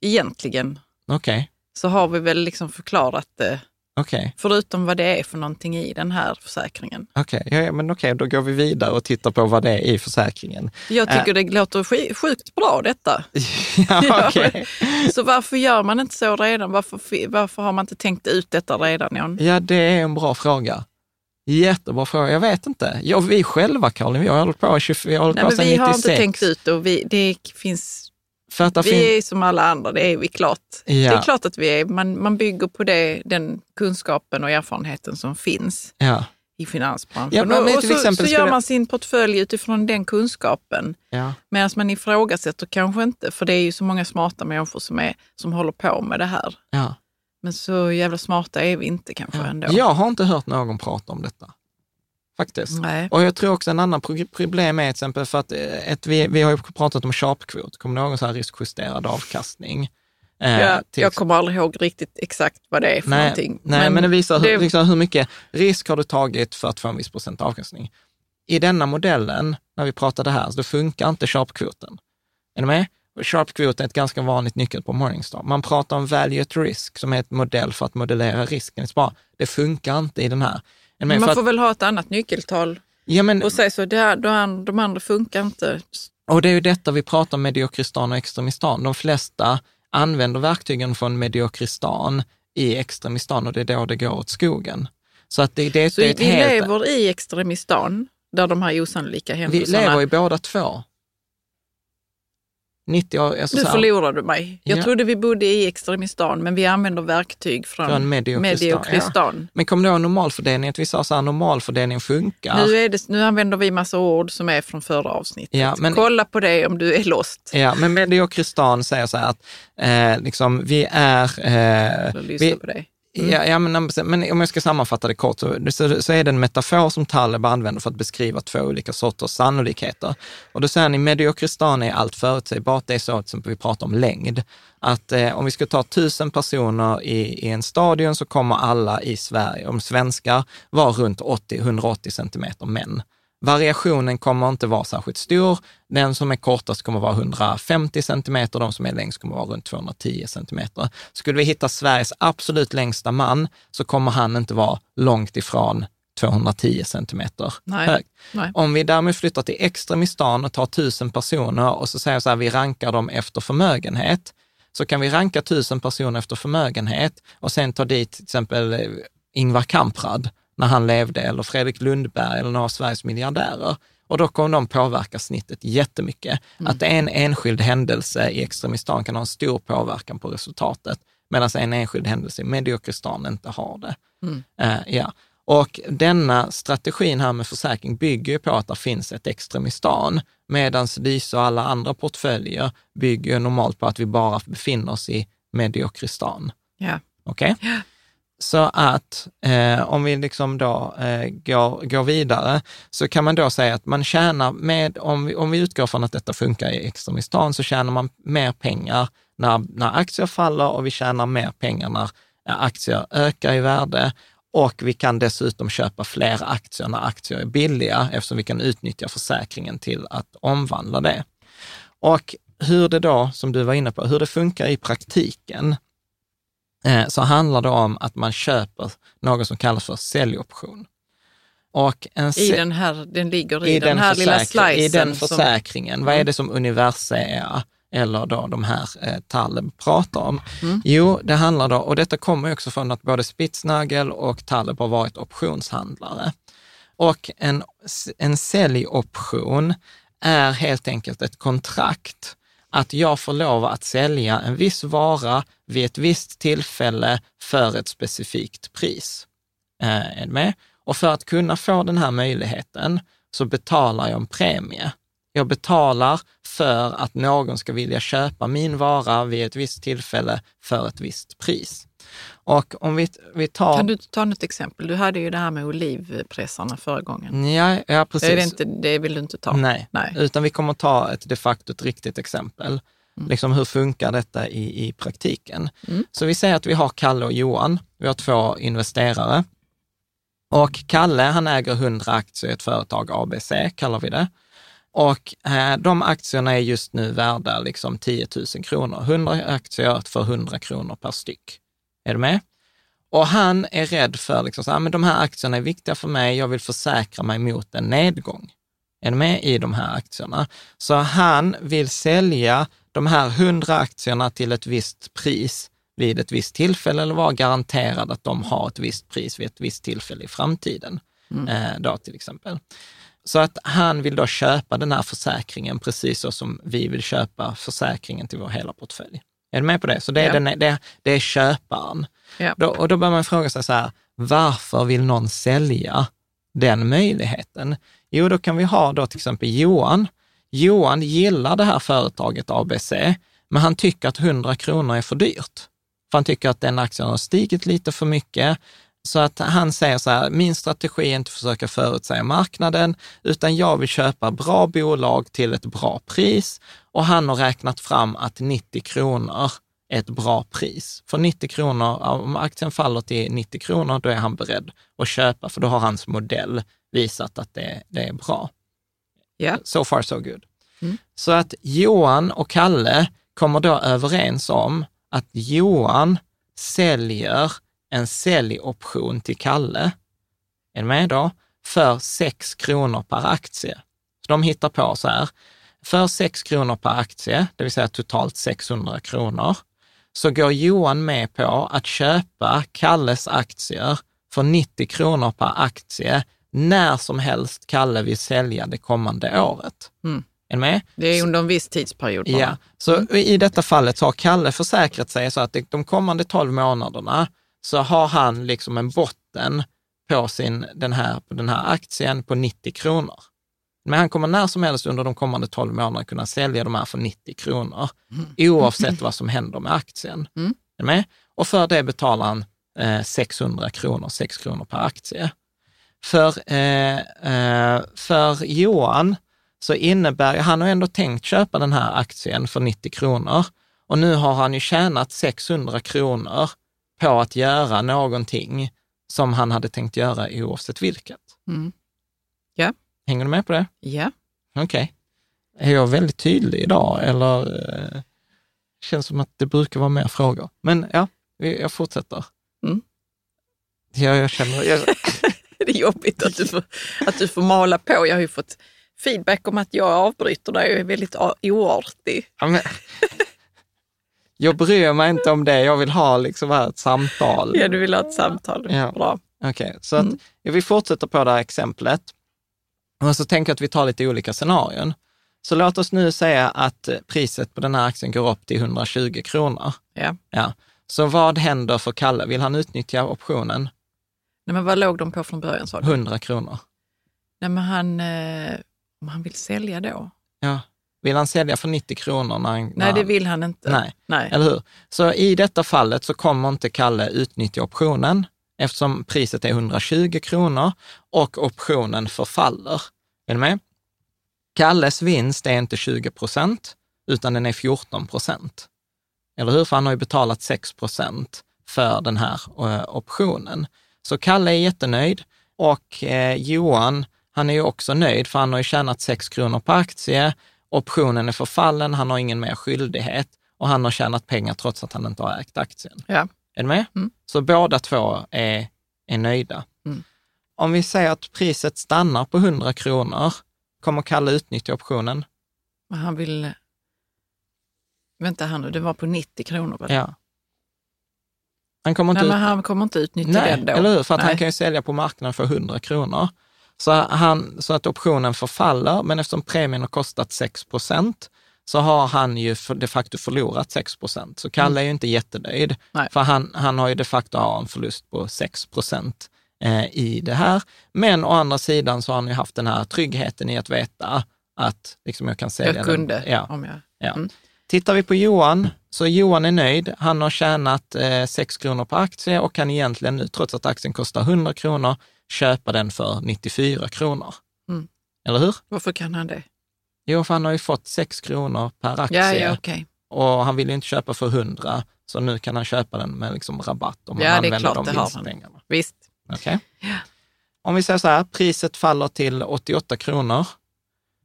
Egentligen. Okej. Okay. Så har vi väl liksom förklarat det Okay. Förutom vad det är för någonting i den här försäkringen. Okej, okay. ja, men okej, okay, då går vi vidare och tittar på vad det är i försäkringen. Jag tycker äh. det låter sjukt bra detta. ja, okay. Så varför gör man inte så redan? Varför, varför har man inte tänkt ut detta redan? John? Ja, det är en bra fråga. Jättebra fråga. Jag vet inte. Ja, vi själva, Karin, vi har hållit på, 20, vi har hållit Nej, på sedan 96. Vi har inte tänkt ut och vi, det finns för att vi fin- är som alla andra, det är vi klart. Ja. Det är klart att vi är, man, man bygger på det, den kunskapen och erfarenheten som finns ja. i finansbranschen. Ja, men, och så, så gör man sin portfölj utifrån den kunskapen. Ja. Medan man ifrågasätter kanske inte, för det är ju så många smarta människor som, är, som håller på med det här. Ja. Men så jävla smarta är vi inte kanske ändå. Jag har inte hört någon prata om detta. Faktiskt. Nej. Och jag tror också en annan problem är till exempel för att eh, ett, vi, vi har ju pratat om sharpkvot, kommer du ihåg sån här riskjusterad avkastning? Eh, ja, jag kommer aldrig ihåg riktigt exakt vad det är för nej, någonting. Nej, men, men det visar det... Hur, liksom hur mycket risk har du tagit för att få en viss procent avkastning. I denna modellen, när vi pratade här, så funkar inte sharpkvoten. Är du med? Sharp Quote är ett ganska vanligt nyckel på Morningstar. Man pratar om value at risk som är ett modell för att modellera risken. Det funkar inte i den här. Man får att, väl ha ett annat nyckeltal ja, men, och säga så, det här, de andra funkar inte. Och det är ju detta vi pratar om mediokristan och extremistan. De flesta använder verktygen från mediokristan i extremistan och det är då det går åt skogen. Så, att det, det, så det är vi helt... lever i extremistan, där de här osannolika händelserna... Vi lever i båda två. 90 alltså nu förlorar du mig. Jag ja. trodde vi bodde i Extremistan, men vi använder verktyg från, från Mediokristan. Ja. Men kommer du ihåg normalfördelning? Att vi sa så här, normalfördelning funkar. Nu, är det, nu använder vi massa ord som är från förra avsnittet. Ja, men, Kolla på det om du är lost. Ja, men Mediokristan säger så här att eh, liksom, vi är... Eh, vi, på dig. Mm. Ja, ja men, men, om jag ska sammanfatta det kort, så, så, så, är det en metafor som Taleb använder för att beskriva två olika sorters sannolikheter. Och då säger han i mediokristan är allt förutsägbart, det är så som vi pratar om längd. Att eh, om vi ska ta tusen personer i, i en stadion så kommer alla i Sverige, om svenskar, vara runt 80, 180 centimeter män. Variationen kommer inte vara särskilt stor. Den som är kortast kommer vara 150 centimeter, de som är längst kommer vara runt 210 centimeter. Skulle vi hitta Sveriges absolut längsta man så kommer han inte vara långt ifrån 210 centimeter Nej. hög. Nej. Om vi därmed flyttar till Extremistan och tar tusen personer och så säger så här, vi rankar dem efter förmögenhet, så kan vi ranka tusen personer efter förmögenhet och sen ta dit till exempel eh, Ingvar Kamprad när han levde, eller Fredrik Lundberg eller några av Sveriges miljardärer. Och då kommer de påverka snittet jättemycket. Mm. Att en enskild händelse i Extremistan kan ha en stor påverkan på resultatet, medan en enskild händelse i Mediokristan inte har det. Mm. Uh, ja. Och denna strategin här med försäkring bygger ju på att det finns ett Extremistan, medan Lyse och alla andra portföljer bygger normalt på att vi bara befinner oss i Mediokristan. Ja. Okej? Okay? Så att eh, om vi liksom då eh, går, går vidare, så kan man då säga att man tjänar med, om vi, om vi utgår från att detta funkar i Extremistan, så tjänar man mer pengar när, när aktier faller och vi tjänar mer pengar när eh, aktier ökar i värde. Och vi kan dessutom köpa fler aktier när aktier är billiga, eftersom vi kan utnyttja försäkringen till att omvandla det. Och hur det då, som du var inne på, hur det funkar i praktiken, så handlar det om att man köper något som kallas för säljoption. Och en I den här, den ligger i, i den, den, här lilla slicen. I den försäkringen. Som... Vad är det som Universea eller då de här eh, Taleb pratar om? Mm. Jo, det handlar då, och detta kommer också från att både Spitznagel och Taleb har varit optionshandlare. Och en, en säljoption är helt enkelt ett kontrakt att jag får lov att sälja en viss vara vid ett visst tillfälle för ett specifikt pris. Eh, är med? Och för att kunna få den här möjligheten så betalar jag en premie. Jag betalar för att någon ska vilja köpa min vara vid ett visst tillfälle för ett visst pris. Och om vi, vi tar... Kan du ta något exempel? Du hade ju det här med olivpressarna förra gången. Ja, ja precis. Det, inte, det vill du inte ta? Nej, Nej. utan vi kommer ta ett de facto ett riktigt exempel. Mm. Liksom hur funkar detta i, i praktiken? Mm. Så vi säger att vi har Kalle och Johan. Vi har två investerare. Och Kalle, han äger 100 aktier i ett företag, ABC kallar vi det. Och eh, de aktierna är just nu värda liksom 10 000 kronor. 100 aktier för 100 kronor per styck. Är du med? Och han är rädd för, liksom, så, ah, men de här aktierna är viktiga för mig, jag vill försäkra mig mot en nedgång. Är med i de här aktierna? Så han vill sälja de här hundra aktierna till ett visst pris vid ett visst tillfälle eller vara garanterad att de har ett visst pris vid ett visst tillfälle i framtiden. Mm. Eh, då till exempel. Så att han vill då köpa den här försäkringen precis så som vi vill köpa försäkringen till vår hela portfölj. Är du med på det? Så det är, ja. den, det, det är köparen. Ja. Då, och då bör man fråga sig så här, varför vill någon sälja den möjligheten? Jo, då kan vi ha då till exempel Johan. Johan gillar det här företaget ABC, men han tycker att 100 kronor är för dyrt. För han tycker att den aktien har stigit lite för mycket. Så att han säger så här, min strategi är inte att försöka förutsäga marknaden, utan jag vill köpa bra bolag till ett bra pris. Och han har räknat fram att 90 kronor är ett bra pris. För 90 kronor, om aktien faller till 90 kronor, då är han beredd att köpa, för då har hans modell visat att det, det är bra. Yeah. So far so good. Mm. Så att Johan och Kalle kommer då överens om att Johan säljer en säljoption till Kalle, är med då, för 6 kronor per aktie. Så de hittar på så här, för 6 kronor per aktie, det vill säga totalt 600 kronor, så går Johan med på att köpa Kalles aktier för 90 kronor per aktie när som helst Kalle vill sälja det kommande året. Mm. Är med? Det är under en viss tidsperiod bara. Ja, så mm. i detta fallet har Kalle försäkrat sig så att de kommande 12 månaderna så har han liksom en botten på, sin, den, här, på den här aktien på 90 kronor. Men han kommer när som helst under de kommande 12 månaderna kunna sälja de här för 90 kronor, mm. oavsett vad som händer med aktien. Mm. Är med? Och för det betalar han eh, 600 kronor, 6 kronor per aktie. För, eh, eh, för Johan så innebär, han har ändå tänkt köpa den här aktien för 90 kronor och nu har han ju tjänat 600 kronor på att göra någonting som han hade tänkt göra oavsett vilket. Mm. Hänger du med på det? Ja. Okej. Okay. Är jag väldigt tydlig idag eller eh, känns som att det brukar vara mer frågor? Men ja, jag fortsätter. Mm. Ja, jag känner... Jag... det är jobbigt att du, får, att du får mala på. Jag har ju fått feedback om att jag avbryter dig och är väldigt oartig. Ja, men, jag bryr mig inte om det, jag vill ha liksom ett samtal. Ja, du vill ha ett samtal. Ja. Bra. Okej, okay, så mm. att, vi fortsätter på det här exemplet. Och så tänker jag att vi tar lite olika scenarion. Så låt oss nu säga att priset på den här aktien går upp till 120 kronor. Ja. ja. Så vad händer för Kalle? Vill han utnyttja optionen? Nej, men vad låg de på från början? Sa du? 100 kronor. Nej, men han, eh, om han vill sälja då? Ja. Vill han sälja för 90 kronor? När han, Nej, det vill han inte. Nej. Nej, eller hur? Så i detta fallet så kommer inte Kalle utnyttja optionen eftersom priset är 120 kronor och optionen förfaller. Är du med? Kalles vinst är inte 20 procent, utan den är 14 procent. Eller hur? För han har ju betalat 6 procent för den här eh, optionen. Så Kalle är jättenöjd och eh, Johan, han är ju också nöjd för han har ju tjänat 6 kronor per aktie optionen är förfallen, han har ingen mer skyldighet och han har tjänat pengar trots att han inte har ägt aktien. Ja. Är du med? Mm. Så båda två är, är nöjda. Mm. Om vi säger att priset stannar på 100 kronor, kommer Kalle utnyttja optionen? Han vill... Vänta här nu, det var på 90 kronor väl? Ja. Han kommer inte, Nej, ut... men han kommer inte utnyttja Nej, den då. eller hur? För att Nej. han kan ju sälja på marknaden för 100 kronor. Så, han, så att optionen förfaller, men eftersom premien har kostat 6 procent så har han ju de facto förlorat 6 procent. Så Kalle mm. är ju inte jättenöjd, Nej. för han, han har ju de facto en förlust på 6 procent eh, i det här. Men å andra sidan så har han ju haft den här tryggheten i att veta att liksom, jag kan sälja jag kunde, den. Ja. Om jag, ja. Mm. Tittar vi på Johan, så Johan är nöjd. Han har tjänat eh, 6 kronor per aktie och kan egentligen nu, trots att aktien kostar 100 kronor, köpa den för 94 kronor. Mm. Eller hur? Varför kan han det? Jo, för han har ju fått 6 kronor per aktie. Ja, ja, okay. Och han vill ju inte köpa för 100, så nu kan han köpa den med liksom rabatt om ja, han använder klart, de vinstpengarna. Visst. Okay. Ja. Om vi säger så här, priset faller till 88 kronor.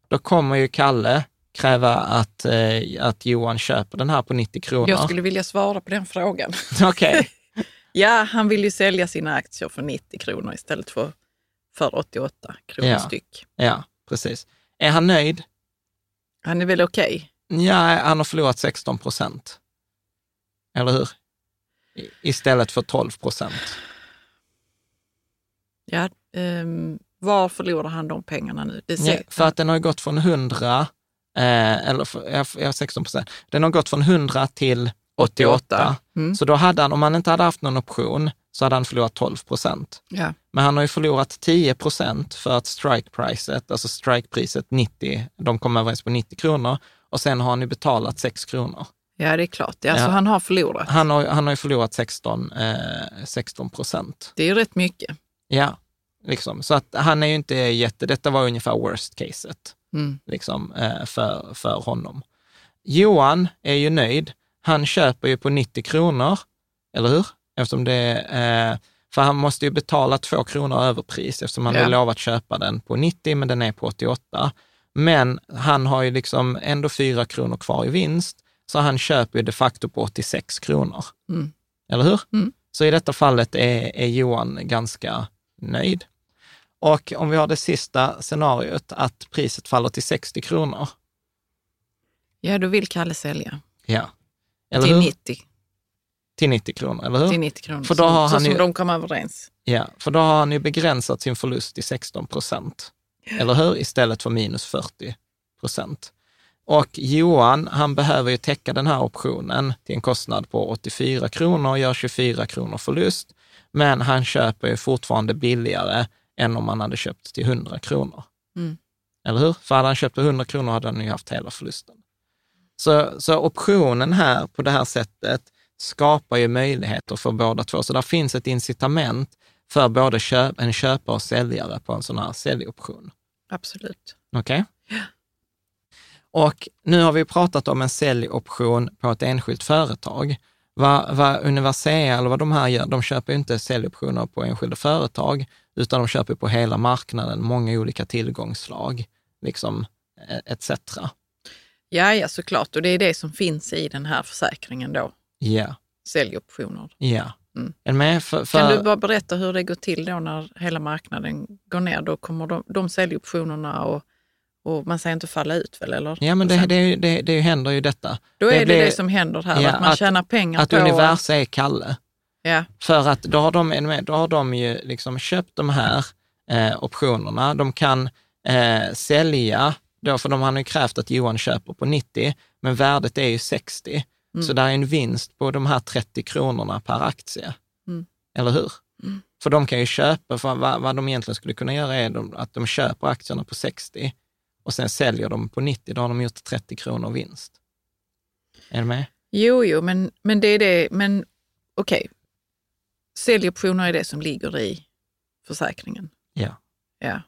Då kommer ju Kalle kräva att, eh, att Johan köper den här på 90 kronor. Jag skulle vilja svara på den frågan. Okej. Okay. Ja, han vill ju sälja sina aktier för 90 kronor istället för, för 88 kronor Ja. styck. Ja, precis. Är han nöjd? Han är väl okej? Ja, han har förlorat 16 procent. Eller hur? Istället för 12 procent. Ja, ehm, var förlorar han de pengarna nu? Ja, för att den har gått från 100, eh, eller för, ja, ja, 16 procent, den har gått från 100 till 88. Mm. Så då hade han, om han inte hade haft någon option, så hade han förlorat 12 procent. Ja. Men han har ju förlorat 10 procent för att strikepriset, alltså strikepriset 90, de kom överens på 90 kronor och sen har han ju betalat 6 kronor. ja, det är klart. Ja, Så Ja. han har förlorat. Han har, han har ju förlorat 16, eh, 16 procent. Det är ju rätt mycket. Ja, liksom. Så att han är ju inte jätte, detta var ungefär worst caset Mm. liksom, eh, för, för honom. Johan är ju nöjd. Han köper ju på 90 kronor, eller hur? Eftersom det, eh, för han måste ju betala 2 kronor överpris eftersom han Ja. har lovat köpa den på 90, men den är på 88. Men han har ju liksom ändå 4 kronor kvar i vinst, så han köper ju de facto på 86 kronor. Mm. Eller hur? Mm. Så i detta fallet är, är Johan ganska nöjd. Och om vi har det sista scenariot, att priset faller till 60 kronor. Ja, då vill Kalle sälja. Ja. Eller till hur? 90. Till 90 kronor, eller hur? Till 90 kronor. För då så, har så han som ju- de kom överens. Ja, för då har han ju begränsat sin förlust till 16 procent. Eller hur? Istället för minus 40 procent. Och Johan, han behöver ju täcka den här optionen till en kostnad på 84 kronor och gör 24 kronor förlust. Men han köper ju fortfarande billigare än om han hade köpt till 100 kronor. Mm. Eller hur? För hade han köpt för 100 kronor hade han ju haft hela förlusten. Så, så optionen här på det här sättet skapar ju möjligheter för båda två. Så där finns ett incitament för både köp, en köpare och säljare på en sån här säljoption. Absolut. Okej? Och nu har vi pratat om en säljoption på ett enskilt företag. Vad, vad Universea eller vad de här gör, de köper ju inte säljoptioner på enskilda företag, utan de köper på hela marknaden, många olika tillgångslag, liksom eh, etc. Ja, ja, såklart. Och det är det som finns i den här försäkringen då. Ja, Säljoptioner. ja. Mm. Med? För, för, Kan du bara berätta hur det går till då när hela marknaden går ner? Då kommer de, de säljoptionerna och, och man säger inte falla ut väl? Eller? Ja, men det, sen- det, det, det händer ju detta. då är det blir- det som händer här, Ja, att man att- tjänar pengar Att på... Universa är Kalle. Ja, För att då har de, då har de ju liksom köpt de här eh, optionerna. De kan eh, sälja, då, för de har ju krävt att Johan köper på 90, men värdet är ju 60. Så där är en vinst på de här 30 kronorna per aktie. Mm. Eller hur? För de kan ju köpa, för vad, vad de egentligen skulle kunna göra är de, att de köper aktierna på 60 och sen säljer de på 90, då har de gjort 30 kronor vinst. Är du med? jo, jo, men, men det är det. Men okej, säljoptioner är det som ligger i försäkringen. Ja. Ja.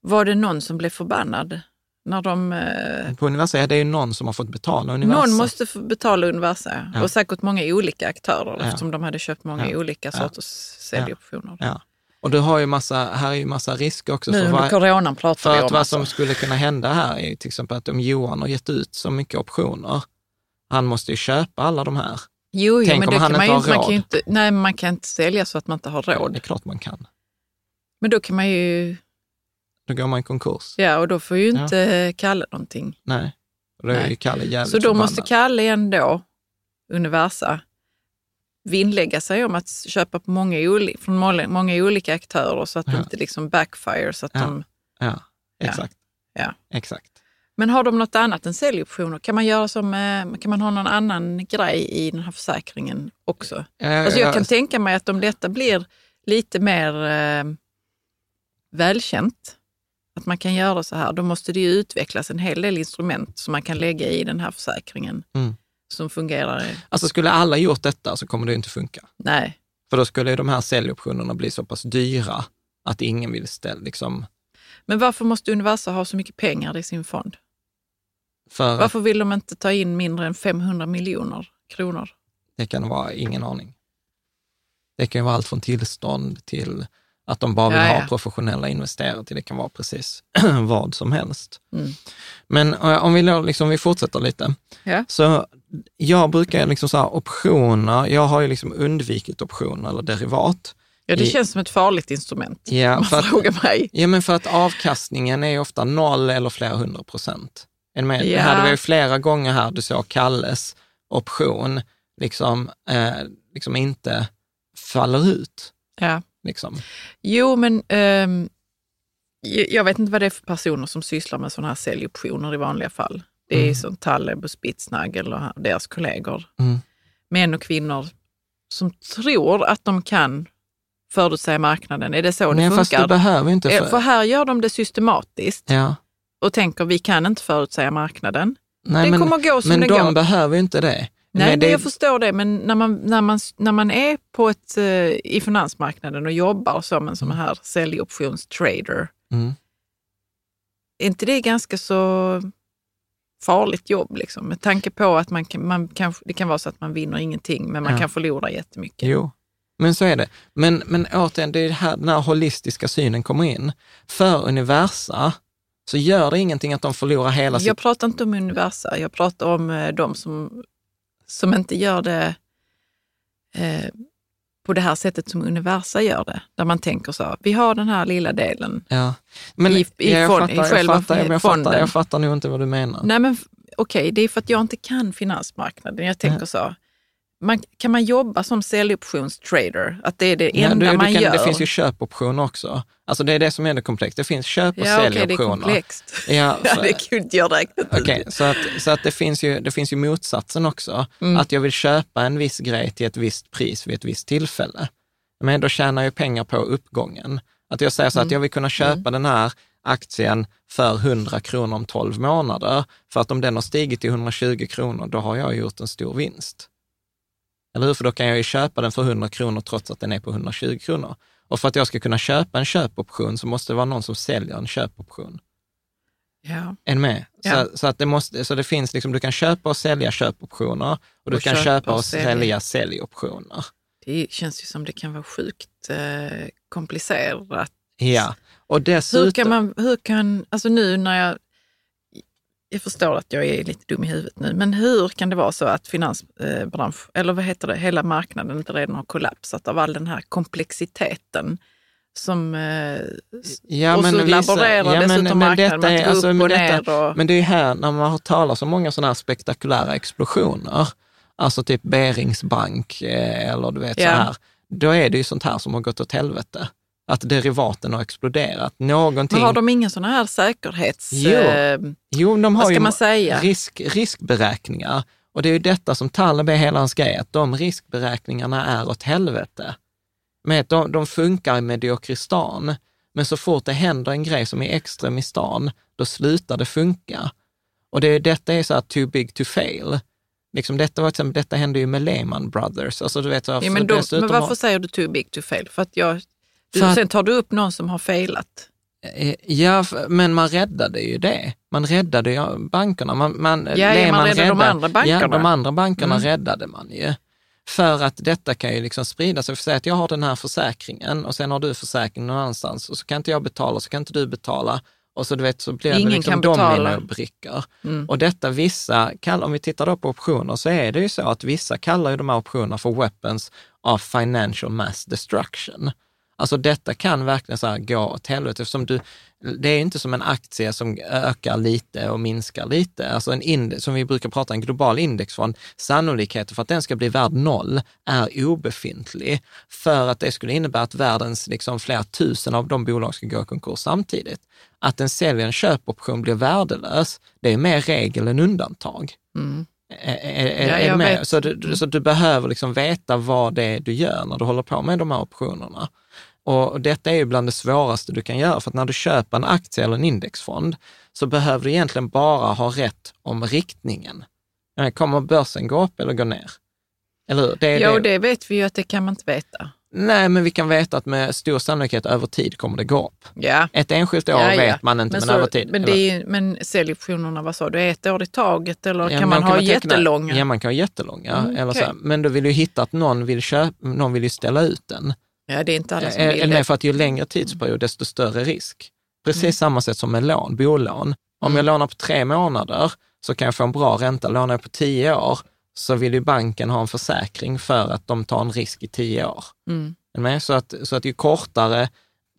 Var det någon som blev förbannad när de... Eh, På Universa, det är ju någon som har fått betala Universa. någon måste få betala Universa Ja. och säkert många olika aktörer Ja. eftersom de hade köpt många Ja. olika Ja. sorters säljoptioner. Ja. Och du har ju massa, här är ju massa risker också. Nu för vad, coronan pratar för att om vad alltså. som skulle kunna hända här är ju till exempel att om Johan har gett ut så mycket optioner, han måste ju köpa alla de här. Jo, jo Tänk men om det han kan man inte ju har man kan ju råd. inte, nej, man kan inte sälja så att man inte har Det är råd. klart man kan. Men då kan man ju, Då går man i konkurs. ja och då får ju Ja. inte Kalle någonting. Nej. Och då är Nej. ju Kalle jävligt Så då förbannad. måste Kalle ändå, Universa, vinnlägga sig om att köpa på många, från många, olika aktörer så att det Ja. inte liksom backfire. Så att Ja. de, Ja, exakt. Ja. Exakt. men har de något annat än säljoptioner? Kan man, göra som, eh, kan man ha någon annan grej i den här försäkringen också? Eh, Alltså jag kan tänka mig att om detta blir lite mer eh, välkänt, att man kan göra så här, då måste det ju utvecklas en hel del instrument som man kan lägga i den här försäkringen Mm. som fungerar. Alltså skulle alla gjort detta så kommer det inte funka. Nej, För då skulle de här säljoptionerna bli så pass dyra att ingen vill ställa, liksom, men varför måste Universa ha så mycket pengar i sin fond? för Varför vill de inte ta in mindre än 500 miljoner kronor? det kan vara ingen aning. Det kan vara allt från tillstånd till att de bara vill Ja, ha professionella investerare till det kan vara precis vad som helst. Mm. Men eh, om vi, då liksom, vi fortsätter lite. Ja. Så jag brukar liksom så här, optioner, jag har ju liksom undvikit optioner eller derivat. Ja, det känns som ett farligt instrument, ja, man för frågar att, mig. Ja, men för att avkastningen är ofta noll eller flera hundra procent. Med? Ja. Det hade vi flera gånger här, du såg Kalles option, liksom, eh, liksom inte faller ut. Ja. Liksom. Jo, men um, jag vet inte vad det är för personer som sysslar med sådana här säljoptioner i vanliga fall. Det är mm. som Taleb och Spitznagel och deras kollegor. Mm. Män och kvinnor som tror att de kan förutsäga marknaden. Är det så Nej, det funkar? Fast du behöver inte för... för här gör de det systematiskt ja. och tänker vi kan inte förutsäga marknaden. Nej, den men, kommer gå som men den de går. behöver inte det. Nej, det... jag förstår det, men när man, när man, när man är på ett, uh, i finansmarknaden och jobbar som en sån här säljoptionstrader, mm. är inte det ganska så farligt jobb? Liksom, med tanke på att man, man kan, det kan vara så att man vinner ingenting, men man ja. kan förlora jättemycket. Jo, men så är det. Men, men återigen, det är här den här holistiska synen kommer in. För universa så gör det ingenting att de förlorar hela sitt... Jag pratar inte om universa, jag pratar om eh, de som, som inte gör det eh, på det här sättet som universa gör det. Där man tänker så, vi har den här lilla delen ja. men, i, i, jag, fond, fattar, i själva jag fattar, jag fonden. Fattar, jag fattar nog inte vad du menar. Nej, men okej, okay, det är för att jag inte kan finansmarknaden. Jag tänker så, man, kan man jobba som säljoptionstrader? Att det är det enda ja, du, man du kan, gör? Det finns ju köpoptioner också. Alltså det är det som är det komplext. Det finns köp och ja, säljoptioner. Okay, det är komplext. Ja, ja, det kunde jag räknat okay, så att, så att det, finns ju, det finns ju motsatsen också. Mm. Att jag vill köpa en viss grej till ett visst pris vid ett visst tillfälle. Men då tjänar jag pengar på uppgången. Att jag säger så mm. att jag vill kunna köpa mm. den här aktien för 100 kronor om 12 månader. För att om den har stigit till 120 kronor, då har jag gjort en stor vinst. Eller hur? För då kan jag ju köpa den för 100 kronor trots att den är på 120 kronor. Och för att jag ska kunna köpa en köpoption så måste det vara någon som säljer en köpoption. Ja. En med. Ja. Så, så, att det måste, så det finns liksom, du kan köpa och sälja köpoptioner och du och kan köpa och, och sälja. sälja säljoptioner. Det känns ju som det kan vara sjukt eh, komplicerat. Ja, och dessutom... Hur kan man, hur kan, alltså nu när jag jag förstår att jag är lite dum i huvudet nu, men hur kan det vara så att finansbransch, eller vad heter det, hela marknaden inte redan har kollapsat av all den här komplexiteten som... Eh, ja, och men så vissa, laborerar ja, dessutom men, marknaden med att gå alltså, upp och detta, ner. Och... Men det är här, när man har talat om många sådana här spektakulära explosioner, alltså typ Beringsbank eh, eller du vet Ja. så här, då är det ju sånt här som har gått åt helvete. Att derivaten har exploderat. Någonting... Men har de inga sådana här säkerhets... Jo. Eh, Jo, de har ju? Risk, riskberäkningar. Och det är ju detta som Taleb är hela hans grej, att de riskberäkningarna är åt helvete. Att de, de funkar i mediokristan, men så fort det händer en grej som är extremistan, då slutar det funka. Och det, detta är så här too big to fail. Liksom detta, var, exempel, detta hände ju med Lehman Brothers. Alltså, du vet, så, ja, men, då, men varför har- säger du too big to fail? För att jag... Du, att- Sen tar du upp någon som har failat. Eh, Ja, men man räddade ju det. Man räddade ju bankerna. Man, man, Ja, ja, man Lehman räddade de andra bankerna. Ja, de andra bankerna Mm. räddade man ju. För att detta kan ju liksom sprida sig. För säga att jag har den här försäkringen och sen har du försäkring någon annanstans och så kan inte jag betala, så kan inte du betala. Och så, du vet, så blir Ingen det liksom dominobrickor. Mm. Och detta vissa, om vi tittar då på optioner, så är det ju så att vissa kallar ju de här optionerna för weapons of financial mass destruction. Alltså detta kan verkligen så gå åt helvete, eftersom du, det är inte som en aktie som ökar lite och minskar lite. Alltså en index, som vi brukar prata en global indexfond, sannolikheten för att den ska bli värd noll är obefintlig, för att det skulle innebära att världens liksom flera tusen av de bolag ska gå i konkurs samtidigt. Att en säljer en köpoption blir värdelös, det är mer regel än undantag. Mm. Är, är, är, Ja. Så, du, så du behöver liksom veta vad det är du gör när du håller på med de här optionerna. Och detta är ju bland det svåraste du kan göra, för att när du köper en aktie eller en indexfond så behöver du egentligen bara ha rätt om riktningen. Kommer börsen gå upp eller gå ner? Eller hur? Det Jo, det. det vet vi ju att det kan man inte veta. Nej, men vi kan veta att med stor sannolikhet över tid kommer det gå upp. Ja. Ett enskilt år Ja, ja. vet man inte, men, så- över tid. Men, är, men säljoptionerna, vad sa du, ett år i taget eller kan men man ha teckna- jättelånga? Ja, man kan ha jättelånga. Mm, eller så okej. här. Men då vill du hitta att någon vill, köpa, någon vill ju ställa ut den. Ja, det är inte alla som Är, vill är det. för att ju längre tidsperiod, desto större risk. Precis Mm. samma sätt som med lån, bolån. Om jag lånar på tre månader så kan jag få en bra ränta. Lånar jag på tio år så vill ju banken ha en försäkring för att de tar en risk i tio år. Mm. Så, att, så att ju kortare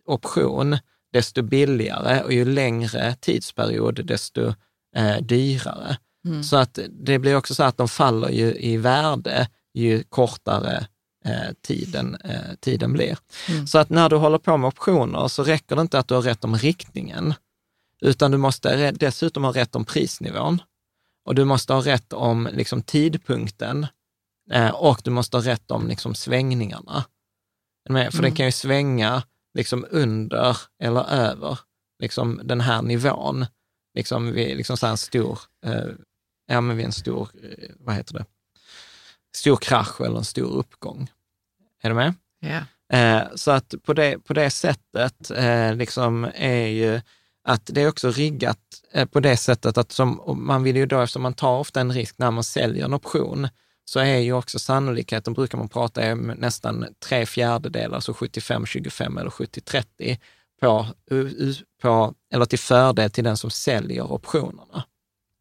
option, desto billigare och ju längre tidsperiod, desto eh, dyrare. Mm. Så att det blir också så att de faller ju i värde ju kortare eh, tiden, eh, tiden blir. Mm. Så att när du håller på med optioner så räcker det inte att du har rätt om riktningen, utan du måste dessutom ha rätt om prisnivån och du måste ha rätt om liksom, tidpunkten eh, och du måste ha rätt om liksom, svängningarna. För mm. den kan ju svänga liksom, under eller över liksom, den här nivån. Liksom, vid liksom, så en stor, eh, ja, men vid en stor, vad heter det, stor krasch eller en stor uppgång. Är du med? Yeah. Eh, så att på det, på det sättet eh, liksom är ju att det är också riggat eh, på det sättet att som, man vill ju då, eftersom man tar ofta en risk när man säljer en option, så är ju också sannolikheten, brukar man prata om nästan tre fjärdedelar, alltså 75-25 eller 70-30, på, på, eller till fördel till den som säljer optionerna.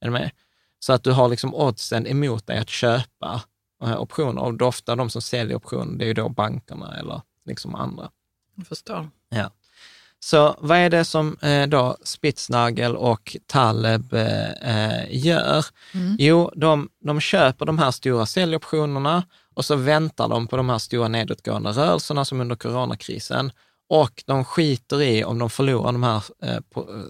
Är du med? Så att du har liksom oddsen emot dig att köpa optioner. Och ofta de som säljer optioner, det är ju då bankerna eller liksom andra. Jag förstår. Ja. Så vad är det som eh, då Spitznagel och Taleb eh, eh, gör? Mm. Jo, de, de köper de här stora säljoptionerna och så väntar de på de här stora nedåtgående rörelserna som under coronakrisen och de skiter i om de förlorar de här eh,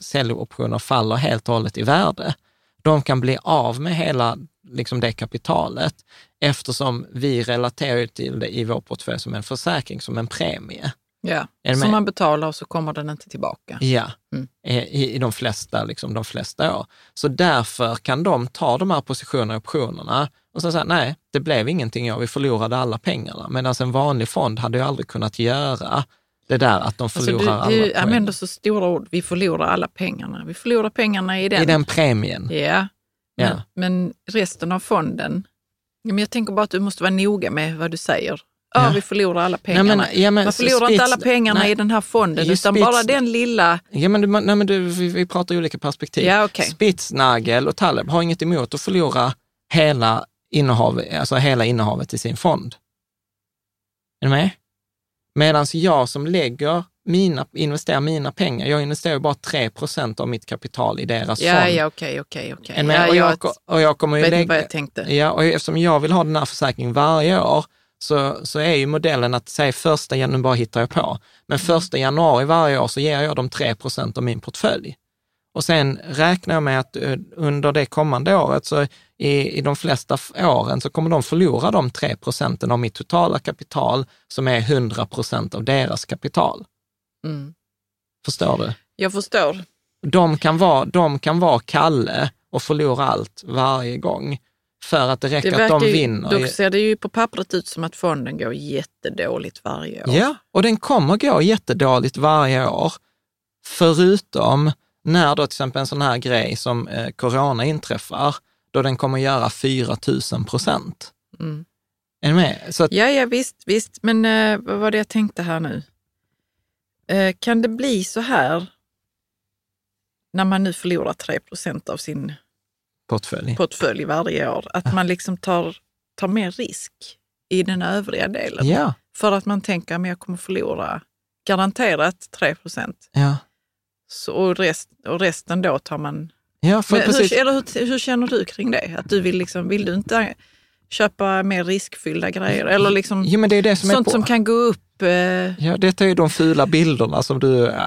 säljoptionerna och faller helt och hållet i värde. De kan bli av med hela liksom det kapitalet eftersom vi relaterar till det i vår portfölj som en försäkring, som en premie. Ja, som man betalar och så kommer den inte tillbaka. Ja, mm. I, i de, flesta, liksom, de flesta år. Så därför kan de ta de här positionerna i optionerna och säga, nej, det blev ingenting i år, vi förlorade alla pengarna. Medan en vanlig fond hade ju aldrig kunnat göra det där att de förlorar alltså du, alla Du använder så stora ord, vi förlorar alla pengarna. Vi förlorar pengarna i den. I den premien. Ja, men, ja. men resten av fonden, men jag tänker bara att du måste vara noga med vad du säger. Ja, vi förlorar alla pengarna. Nej, men, ja, men, man förlorar spits, inte alla pengarna nej, i den här fonden, utan spits, bara den lilla... Ja, men, du, nej, men du, vi, vi pratar olika perspektiv. Ja, okay. Spitsnagel och Taleb har inget emot att förlora hela, innehav, alltså hela innehavet i sin fond. Är du med? Medan jag som lägger mina, investerar mina pengar, jag investerar bara 3 procent av mitt kapital i deras ja, fond. Ja, okej, okej, okej. Och jag, och jag kommer ju vet lägga, vad jag tänkte. Ja, och eftersom jag vill ha den här försäkringen varje år, så, så är ju modellen att säga första januari, nu bara hittar jag på, men första januari varje år så ger jag dem 3 procent av min portfölj. Och sen räknar jag med att eh, under det kommande året, så i, i de flesta åren, så kommer de förlora de 3 procenten av mitt totala kapital, som är 100 procent av deras kapital. Mm. Förstår du? Jag förstår. De kan, vara, de kan vara Kalle och förlora allt varje gång för att det räcker det att de vinner. Då ser det ju på pappret ut som att fonden går jättedåligt varje år. Ja, och den kommer gå jättedåligt varje år. Förutom när då till exempel en sån här grej som eh, corona inträffar, då den kommer göra 4 000 procent. Mm. Är ni med? Så att, ja, ja, visst, visst. Men eh, vad var det jag tänkte här nu? Eh, kan det bli så här när man nu förlorar 3 procent av sin portfölj. portfölj varje år. Att man liksom tar, tar mer risk i den övriga delen. Ja. För att man tänker att jag kommer förlora garanterat 3 procent. Ja. och, rest, och resten då tar man... Ja, för hur, eller hur, hur, känner du kring det? Att du vill, liksom, vill du inte köpa mer riskfyllda grejer? Eller liksom ja, men det är det som sånt som kan gå upp? Eh... Ja, detta är ju de fula bilderna som du äh,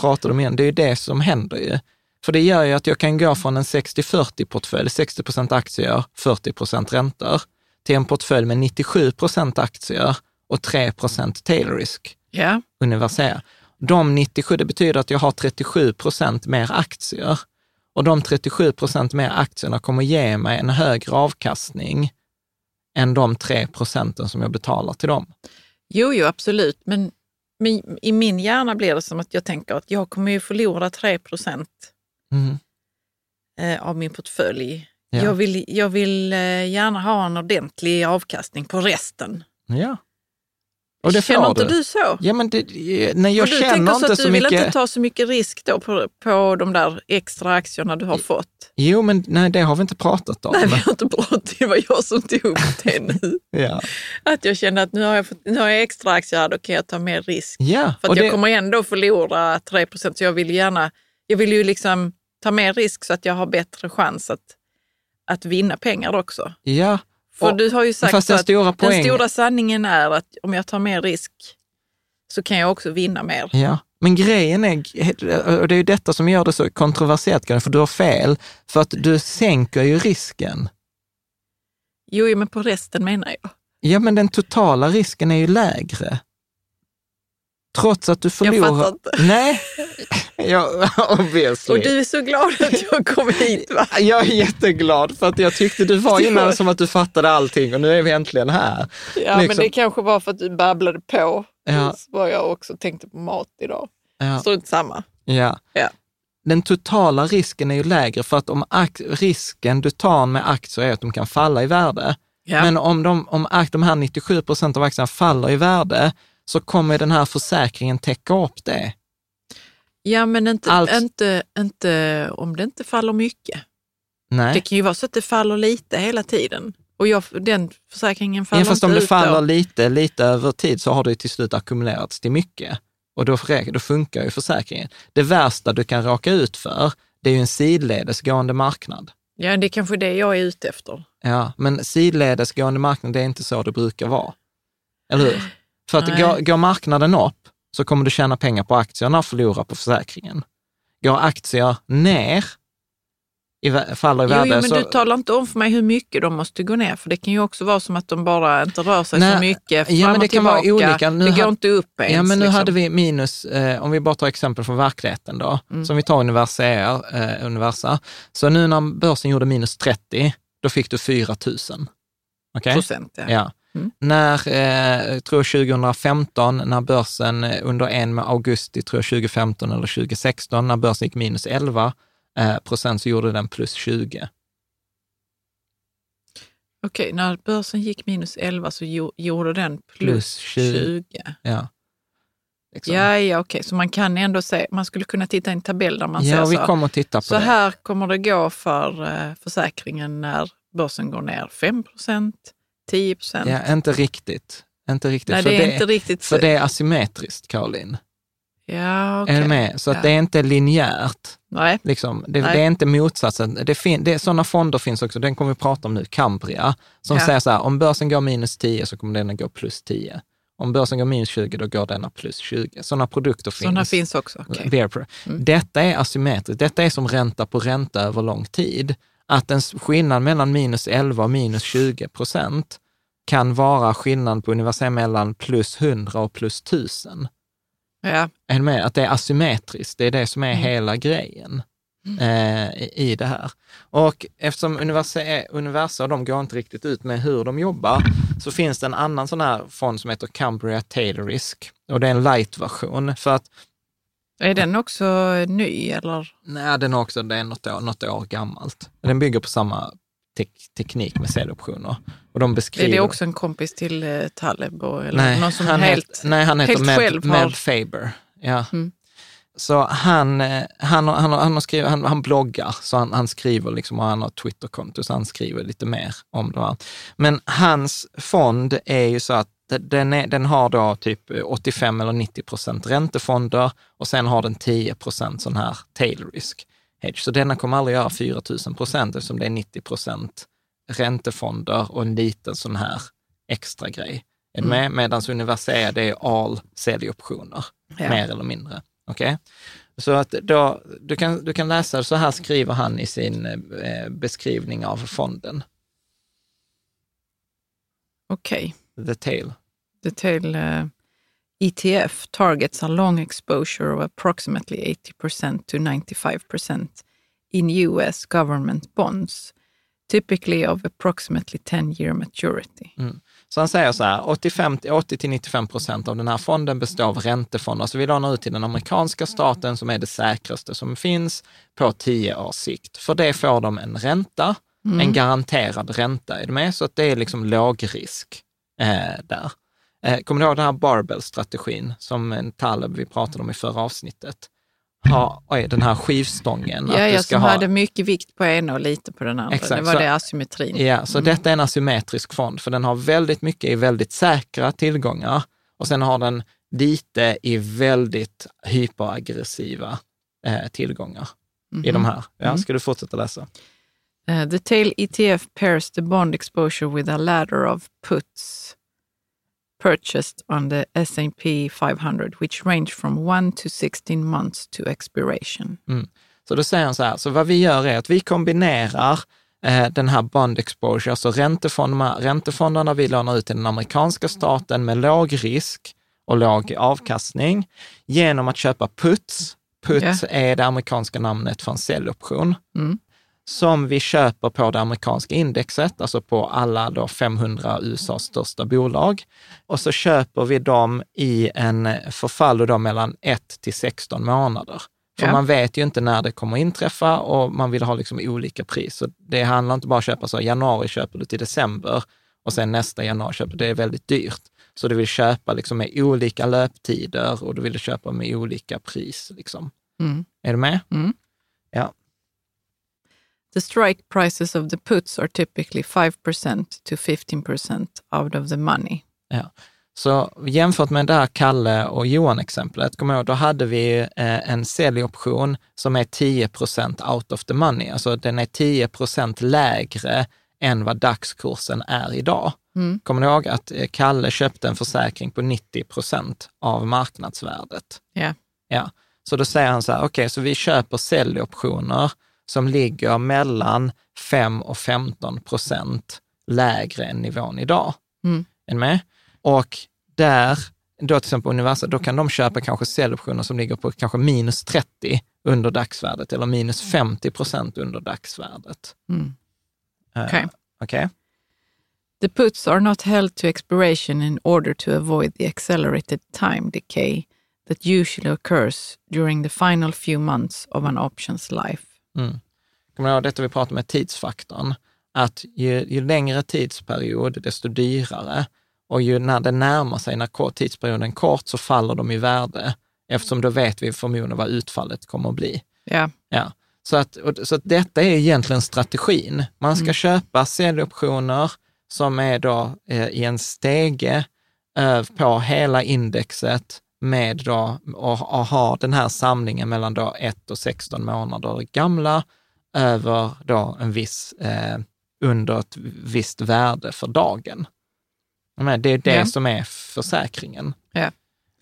pratade om igen. Det är ju det som händer ju. För det gör ju att jag kan gå från en 60-40 portfölj, 60 procent aktier, 40 procent räntor, till en portfölj med 97 procent aktier och 3 procent tail risk. Yeah. Universell. De 97, det betyder att jag har 37 procent mer aktier. Och de 37 procent mer aktierna kommer ge mig en högre avkastning än de 3 procenten som jag betalar till dem. Jo, jo, absolut. Men, men i min hjärna blir det som att jag tänker att jag kommer ju förlora 3 procent mm. eh, av min portfölj. Ja. Jag, vill, jag vill eh, gärna ha en ordentlig avkastning på resten. Ja. Och det Känner inte du. du så? Ja, men det, nej, jag du känner tänker så att du vill mycket. inte ta så mycket risk då på, på de där extra aktierna du har fått? Jo, men nej, det har vi inte pratat om. Nej, vi har inte pratat, det var jag som tog upp det nu. ja. Att jag kände att nu har jag, fått, nu har jag extra aktier här, då kan jag ta mer risk. ja, För att jag det, kommer ändå förlora 3 procent, så jag vill gärna, jag vill ju liksom ta mer risk så att jag har bättre chans att, att vinna pengar också. ja. För Och- du har ju sagt den att stora den poäng- stora sanningen är att om jag tar mer risk så kan jag också vinna mer. Ja, men grejen är, och det är ju detta som gör det så kontroversiellt, för du har fel, för att du sänker ju risken. Jo, men på resten menar jag. Ja, men den totala risken är ju lägre. Trots att du förlorar... fattar inte. Nej, ja, obviously. Och du är så glad att jag kom hit va? Jag är jätteglad för att jag tyckte du var innan som att du fattade allting och nu är vi äntligen här. Ja, men Liksom. det kanske var för att du babblade på. Ja. Så var jag också tänkte på mat idag. Ja, Strunt samma. ja. Ja. Den totala risken är ju lägre för att om risken du tar med aktier är att de kan falla i värde. Ja. Men om, de, om de här 97 procent av aktierna faller i värde så kommer den här försäkringen täcka upp det. ja, men inte, Allt- inte, inte om det inte faller mycket. Nej. Det kan ju vara så att det faller lite hela tiden. Och jag, den försäkringen faller Ja, fast inte om det faller då. lite, lite över tid så har det till slut ackumulerats till mycket. Och då, då funkar ju försäkringen. Det värsta du kan råka ut för, det är ju en sidledesgående marknad. Ja, det är kanske det jag är ute efter. Ja, men sidledesgående marknad, det är inte så det brukar vara. Eller hur? För att Nej. går, går marknaden upp så kommer du tjäna pengar på aktierna och förlora på försäkringen. Går aktier ner, i, faller i värde, jo, men så... du talar inte om för mig hur mycket de måste gå ner, för det kan ju också vara som att de bara inte rör sig Nej, så mycket fram ja, men och det kan vara tillbaka. olika. Nu det går ha- inte upp ens. Ja, men nu liksom. hade vi minus, eh, om vi bara tar exempel från verkligheten då, Mm. som vi tar Universa, eh, Universa. Så nu när börsen gjorde minus 30, då fick du 4 000. Okej? procent. Ja. Ja. Mm. När, eh, jag tror 2015, när börsen eh, under en med augusti, tror jag 2015 eller 2016, när börsen gick minus 11 eh, procent så gjorde den plus 20. Okej, när börsen gick minus 11 så gjo- gjorde den plus, Plus 20. 20. Ja. Liksom. Ja, ja okej. Så man kan ändå se, man skulle kunna titta i en tabell där man ja, ser vi så. kommer titta på Så det. här kommer det gå för eh, försäkringen när börsen går ner 5 10 Ja, inte riktigt. Inte riktigt. Nej, för det är inte riktigt så. För det är asymmetriskt, Caroline. Ja, okej. Är du med? Så att Ja. det är inte linjärt. Nej, Liksom. Det, Nej. det är inte motsatsen. Det fin, det, sådana fonder finns också, den kommer vi prata om nu, Cambria, som Ja. säger så här, om börsen går minus 10 så kommer den att gå plus 10. Om börsen går minus 20, då går denna plus 20. Sådana produkter finns. sådana finns också. pro- Mm. Detta är asymmetriskt. Detta är som ränta på ränta över lång tid. Att en skillnad mellan minus 11 och minus 20 procent kan vara skillnad på ungefär mellan plus 100 och plus 1000. Ja, Är du med? Att det är asymmetriskt, det är det som är Mm. hela grejen eh, i, det här. Och eftersom Universa, Universa, de går inte riktigt ut med hur de jobbar, så finns det en annan sån här fond som heter Cambria Tail Risk. Och det är en light-version. För att är den också ny eller? Nej, den är också, det är något år, något år gammalt. Den bygger på samma tek- teknik med säljoptioner. Och de beskriver... Är det också en kompis till eh, Taleb? och- Eller nej, någon som han helt... heter, nej, han heter Med, själv har- Med Faber. Ja. Mm. Så han, eh, han, han, han, skrivit, han, han bloggar, så han, han skriver liksom, och han har Twitterkonto, så han skriver lite mer om det här. Men hans fond är ju så att den, är, den har då typ 85 eller 90 procent räntefonder och sen har den 10 procent sån här tail risk hedge. Så denna kommer aldrig göra 4 000 procent eftersom det är 90 procent räntefonder och en liten sån här extra grej. Du med? Medan Universea, det är all säljoptioner, Ja. mer eller mindre. Okej? Så att då, du, kan, du kan läsa, så här skriver han i sin eh, beskrivning av fonden, Okej. The tail. The tail uh, ETF targets a long exposure of approximately 80% to 95% in US government bonds, typically of approximately 10 year maturity. Så han säger så här, 85 till 80 till 95 procent av den här fonden består av räntefonder. Så vi lånar ut till den amerikanska staten som är det säkraste som finns på 10 års sikt. För det får de en ränta, en garanterad ränta, är du med? Så att det är liksom låg risk eh, där. Eh, kommer du ihåg den här barbell-strategin som Taleb vi pratade om i förra avsnittet? Ha, oj, den här skivstången. Ja, ja som ha... hade mycket vikt på ena och lite på den andra. Exakt, det var så, det asymmetrin. Ja, så mm. detta är en asymmetrisk fond, för den har väldigt mycket i väldigt säkra tillgångar och sen har den lite i väldigt hyperaggressiva eh, tillgångar mm -hmm. i de här. Ja, mm. Ska du fortsätta läsa? Uh, the tail ETF pairs the bond exposure with a ladder of puts purchased on the S&P 500, which range from 1 to 16 months to expiration. Mm. Så då säger han så här, så vad vi gör är att vi kombinerar eh, den här bond exposure, alltså räntefonderna, räntefonderna vi lånar ut till den amerikanska staten med låg risk och låg avkastning genom att köpa puts. Puts yeah. är det amerikanska namnet för en säljoption. Mm som vi köper på det amerikanska indexet, alltså på alla då 500 USAs största bolag. Och så köper vi dem i en förfall då mellan 1 till 16 månader. För ja. man vet ju inte när det kommer inträffa och man vill ha liksom olika pris. Så det handlar inte bara om att köpa så januari köper du till december och sen nästa januari köper du, det är väldigt dyrt. Så du vill köpa liksom med olika löptider och du vill köpa med olika pris. Liksom. Mm. Är du med? Mm. Ja. The strike prices of the puts are typically 5% to 15% out of the money. Ja. Så jämfört med det här Kalle och Johan-exemplet, kom ihåg, då hade vi eh, en säljoption som är 10% out of the money. Alltså den är 10% lägre än vad dagskursen är idag. Mm. Kommer ni ihåg att eh, Kalle köpte en försäkring på 90% av marknadsvärdet? Yeah. Ja. Så då säger han så här, okej, okay, så vi köper säljoptioner som ligger mellan 5 och 15 procent lägre än nivån idag. Mm. Är med? Och där, då till exempel Universal, då kan de köpa kanske säljoptioner som ligger på kanske minus 30 under dagsvärdet eller minus 50 procent under dagsvärdet. Mm. Eh, Okej. Uh, okay. The puts are not held to expiration in order to avoid the accelerated time decay that usually occurs during the final few months of an option's life. Mm. Kommer du ihåg detta vi pratade med tidsfaktorn? Att ju, ju, längre tidsperiod, desto dyrare. Och ju när det närmar sig, när tidsperioden är kort, så faller de i värde. Eftersom då vet vi förmodligen vad utfallet kommer att bli. Ja. ja. Så, att, så att detta är egentligen strategin. Man ska mm. köpa säljoptioner som är då eh, i en stege eh, på hela indexet med då, och, och ha den här samlingen mellan då 1 och 16 månader gamla över då en viss, eh, under ett visst värde för dagen. Men det är det ja. som är försäkringen. Ja.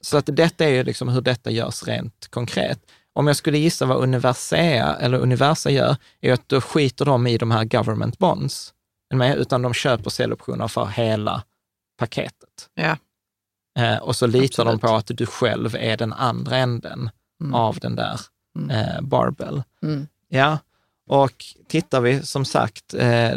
Så att detta är ju liksom hur detta görs rent konkret. Om jag skulle gissa vad Universea, eller Universa gör, är att då skiter de i de här government bonds, utan de köper säljoptioner för hela paketet. Ja. Eh, och så litar Absolut. de på att du själv är den andra änden mm. av den där mm. eh, barbell. Mm. Ja, och tittar vi som sagt eh,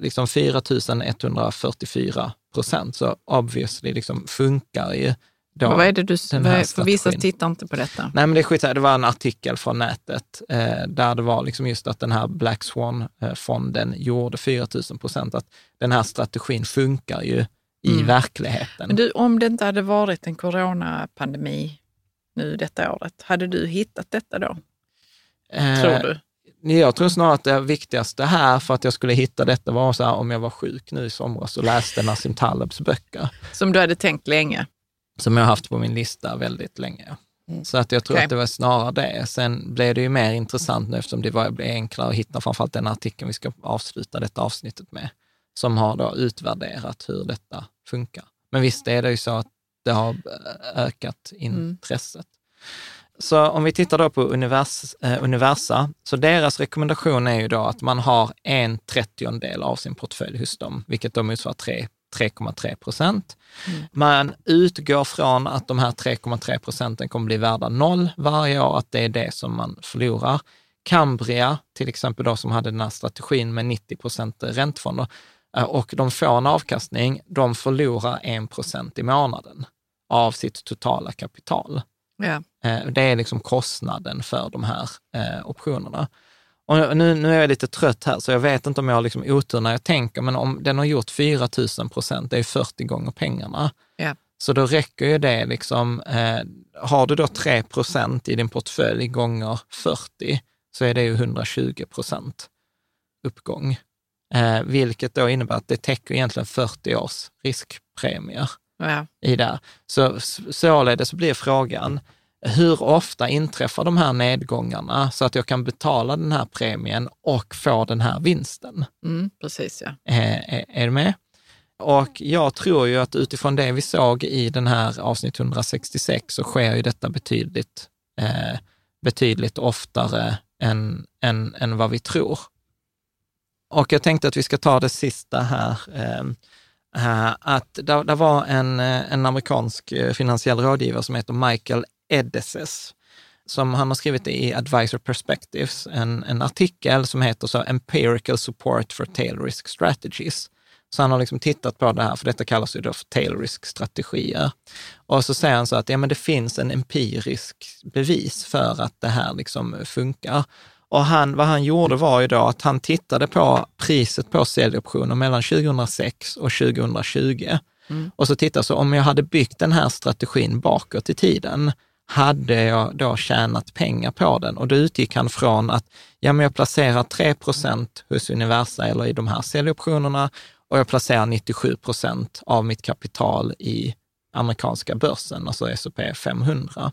liksom 4 144 procent, så obviously liksom funkar ju då vad är det du, den här för vissa tittar inte på detta. Nej, men det är skit, det var en artikel från nätet eh, där det var liksom just att den här Black Swan-fonden gjorde 4 000 procent, att den här strategin funkar ju i mm. verkligheten. Men du, om det inte hade varit en coronapandemi nu detta året, hade du hittat detta då? Eh, tror du? Jag tror snarare att det viktigaste här för att jag skulle hitta detta var så här, om jag var sjuk nu i somras och läste Nassim Talebs böcker. Som du hade tänkt länge? Som jag har haft på min lista väldigt länge. Mm. Så att jag tror okay. att det var snarare det. Sen blev det ju mer intressant nu eftersom det var, blev enklare att hitta framförallt den artikeln vi ska avsluta detta avsnittet med som har då utvärderat hur detta funkar. Men visst är det ju så att det har ökat intresset. Mm. Så om vi tittar då på univers, eh, Universa, så deras rekommendation är ju då att man har en trettiondel av sin portfölj hos dem, vilket då motsvarar 3,3 procent. Mm. Man utgår från att de här 3,3 procenten kommer bli värda noll varje år, att det är det som man förlorar. Cambria, till exempel då som hade den här strategin med 90 procent räntefonder, Eh, och de får en avkastning, de förlorar 1 procent i månaden av sitt totala kapital. Ja. Eh, det är liksom kostnaden för de här eh, optionerna. Och nu, nu är jag lite trött här, så jag vet inte om jag har liksom otur när jag tänker, men om den har gjort 4 000 procent, det är 40 gånger pengarna. Ja. Så då räcker ju det liksom, eh, har du då 3 procent i din portfölj gånger 40, så är det ju 120 procent uppgång. Eh, vilket då innebär att det täcker egentligen 40 års riskpremier ja. i det. Så således blir frågan, hur ofta inträffar de här nedgångarna så att jag kan betala den här premien och få den här vinsten? Mm, precis, ja. Eh, är, är du med? Och jag tror ju att utifrån det vi såg i den här avsnitt 166 så sker ju detta betydligt, eh, betydligt oftare än, än, än vad vi tror. Och jag tänkte att vi ska ta det sista här. Ehm, eh, att det, det var en, eh, en amerikansk eh, finansiell rådgivare som heter Michael Edeses, som han har skrivit i Advisor Perspectives, en, en artikel som heter så Empirical Support for Tail Risk Strategies. Så han har liksom tittat på det här, för detta kallas ju då för tail risk-strategier. Och så säger han så att ja, men det finns en empirisk bevis för att det här liksom funkar. Och han, vad han gjorde var ju då att han tittade på priset på säljoptioner mellan 2006 och 2020. Mm. Och så tittade så om jag hade byggt den här strategin bakåt i tiden, hade jag då tjänat pengar på den? Och då utgick han från att ja, men jag placerar 3% hos Universa eller i de här säljoptionerna och jag placerar 97 procent av mitt kapital i amerikanska börsen, alltså S&P 500.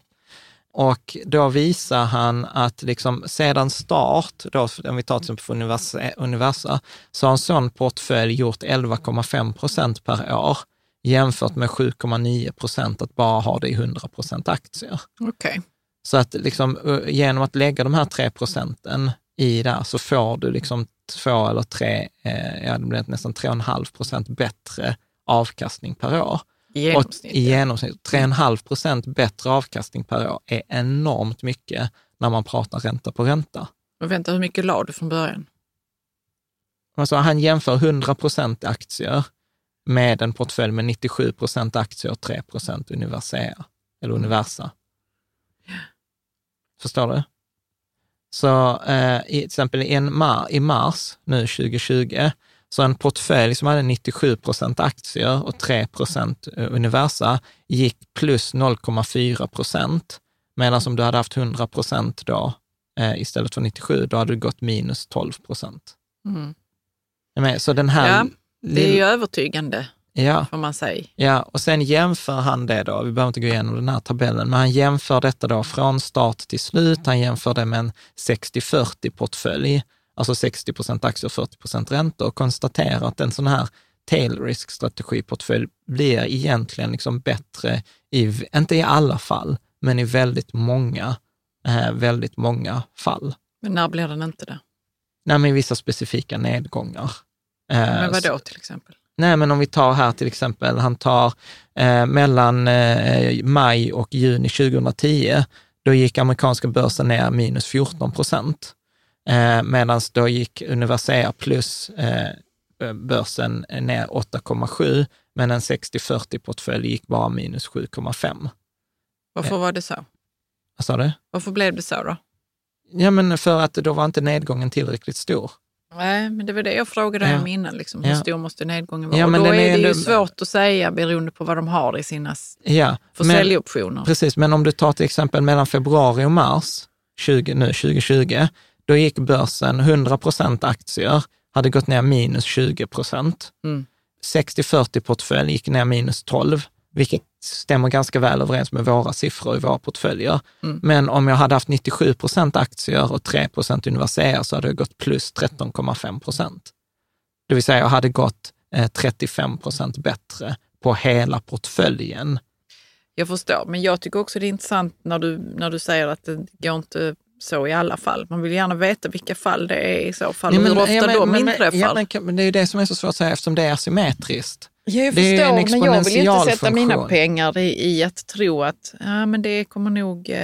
Och då visar han att liksom sedan start, då, om vi tar till exempel Universa, Universa, så har en sån portfölj gjort 11,5 procent per år jämfört med 7,9 procent att bara ha det i 100 procent aktier. Okay. Så att liksom, genom att lägga de här 3 procenten i där så får du liksom två eller tre, eh, ja det blir nästan 3,5 procent bättre avkastning per år. I genomsnitt? I genomsnitt. 3,5 procent bättre avkastning per år är enormt mycket när man pratar ränta på ränta. Men vänta, hur mycket la du från början? Alltså, han jämför 100 procent aktier med en portfölj med 97 procent aktier och 3 procent Universea, eller Universa. Förstår du? Så eh, i, till exempel i, en mar, i mars nu 2020, så en portfölj som hade 97 procent aktier och 3 procent eh, Universa gick plus 0,4 procent. Medan om du hade haft 100 procent då eh, istället för 97, då hade du gått minus 12 procent. Mm. Så den här... Ja, det är ju övertygande. Ja. Får man säga. Ja, och sen jämför han det då, vi behöver inte gå igenom den här tabellen, men han jämför detta då från start till slut. Han jämför det med en 60-40 portfölj, alltså 60 procent aktier och 40 procent ränta och konstaterar att en sån här tail risk strategiportfölj blir egentligen liksom bättre, i, inte i alla fall, men i väldigt många, eh, väldigt många fall. Men när blir den inte det? Nej, men i vissa specifika nedgångar. Eh, men vad då till exempel? Nej, men om vi tar här till exempel, han tar eh, mellan eh, maj och juni 2010, då gick amerikanska börsen ner minus 14 procent. Eh, Medan då gick Universea plus eh, börsen ner 8,7, men en 60-40 portfölj gick bara minus 7,5. Varför eh. var det så? Vad sa du? Varför blev det så då? Ja, men för att då var inte nedgången tillräckligt stor. Nej, men det var det jag frågade ja. om innan. Liksom. Hur ja. stor måste nedgången vara? Ja, men och då är, det ju svårt att säga beroende på vad de har i sina ja, försäljoptioner. Precis, men om du tar till exempel mellan februari och mars 20, nu 2020, då gick börsen 100 procent aktier, hade gått ner minus 20 procent. Mm. 60-40 portfölj gick ner minus 12 vilket stämmer ganska väl överens med våra siffror i våra portföljer. Mm. Men om jag hade haft 97 procent aktier och 3 procent Universea så hade jag gått plus 13,5 procent. Det vill säga jag hade gått eh, 35 procent bättre på hela portföljen. Jag förstår, men jag tycker också det är intressant när du, när du säger att det går inte så i alla fall. Man vill gärna veta vilka fall det är i så fall ja, men, hur ofta ja, men, de men, inträffar. Ja, men, det är det som är så svårt att säga eftersom det är asymmetriskt. Ja, jag förstår, men jag vill inte sätta funktion. mina pengar i, i, att tro att ja, men det, kommer nog, eh,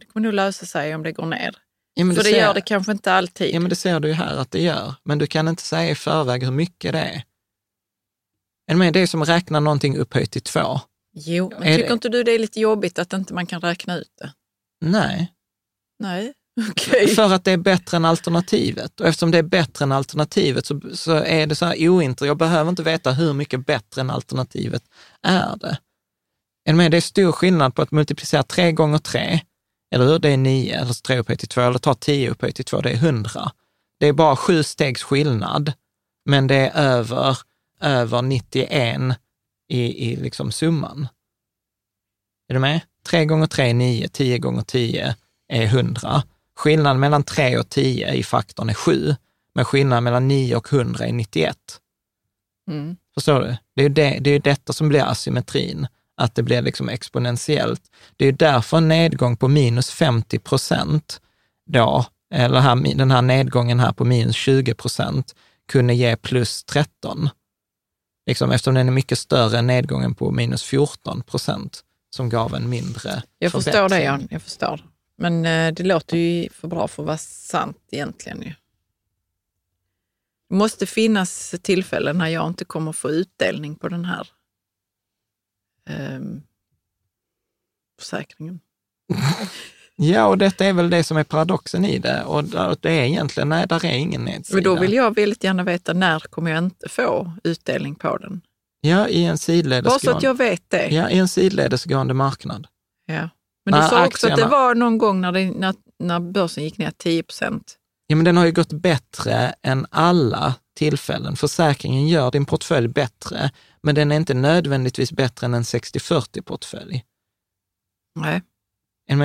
det kommer nog lösa sig om det går ner. Ja, För det, det ser, gör det kanske inte alltid. Ja, men det ser du ju här att det gör. Men du kan inte säga i förväg hur mycket det är. Men det är som att räkna någonting upphöjt till två. Jo, men är tycker det... inte du det är lite jobbigt att inte man kan räkna ut det? Nej. Nej. Okay. För att det är bättre än alternativet. Och eftersom det är bättre än alternativet så, så är det så här ointressant. Jag behöver inte veta hur mycket bättre än alternativet är det. Är med? Det är stor skillnad på att multiplicera tre gånger tre, eller hur? Det är nio, eller tre upphöjt till två, eller ta tio upphöjt till två, det är 100. Det är bara sju stegs skillnad, men det är över, över 91 i, i liksom summan. Är du med? Tre gånger tre är 9, 10 gånger tio, är 100. Skillnaden mellan 3 och 10 i faktorn är 7, men skillnaden mellan 9 och 100 är 91. Mm. Förstår du? Det är ju det, det är detta som blir asymmetrin, att det blir liksom exponentiellt. Det är därför en nedgång på minus 50 procent då, eller här, den här nedgången här på minus 20 procent, kunde ge plus 13. Liksom, eftersom den är mycket större än nedgången på minus 14 procent, som gav en mindre Jag förstår det, Jan. Jag förstår. Men eh, det låter ju för bra för att vara sant egentligen. Ju. Det måste finnas tillfällen när jag inte kommer få utdelning på den här eh, försäkringen. Ja, och detta är väl det som är paradoxen i det. Och det är egentligen, nej, där är ingen nedsida. Men då vill jag väldigt gärna veta när kommer jag inte få utdelning på den? Ja, i en sidledesgående. Bara så att jag vet det. Ja, i en sidledesgående marknad. Ja. Men du sa också aktierna... att det var någon gång när, det, när, när börsen gick ner 10 procent. Ja, men den har ju gått bättre än alla tillfällen. Försäkringen gör din portfölj bättre, men den är inte nödvändigtvis bättre än en 60-40-portfölj. Nej.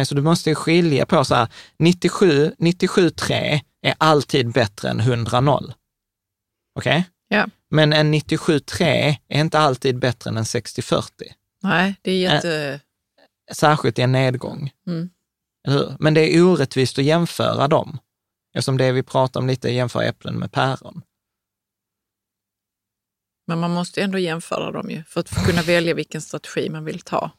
Så du måste skilja på så här, 97, 97 3 är alltid bättre än 100 0. Okej? Okay? Ja. Men en 97 3 är inte alltid bättre än en 60-40. Nej, det är jätte... Särskilt i en nedgång. Mm. Men det är orättvist att jämföra dem, eftersom det vi pratar om lite är jämföra äpplen med päron. Men man måste ändå jämföra dem ju, för att kunna välja vilken strategi man vill ta.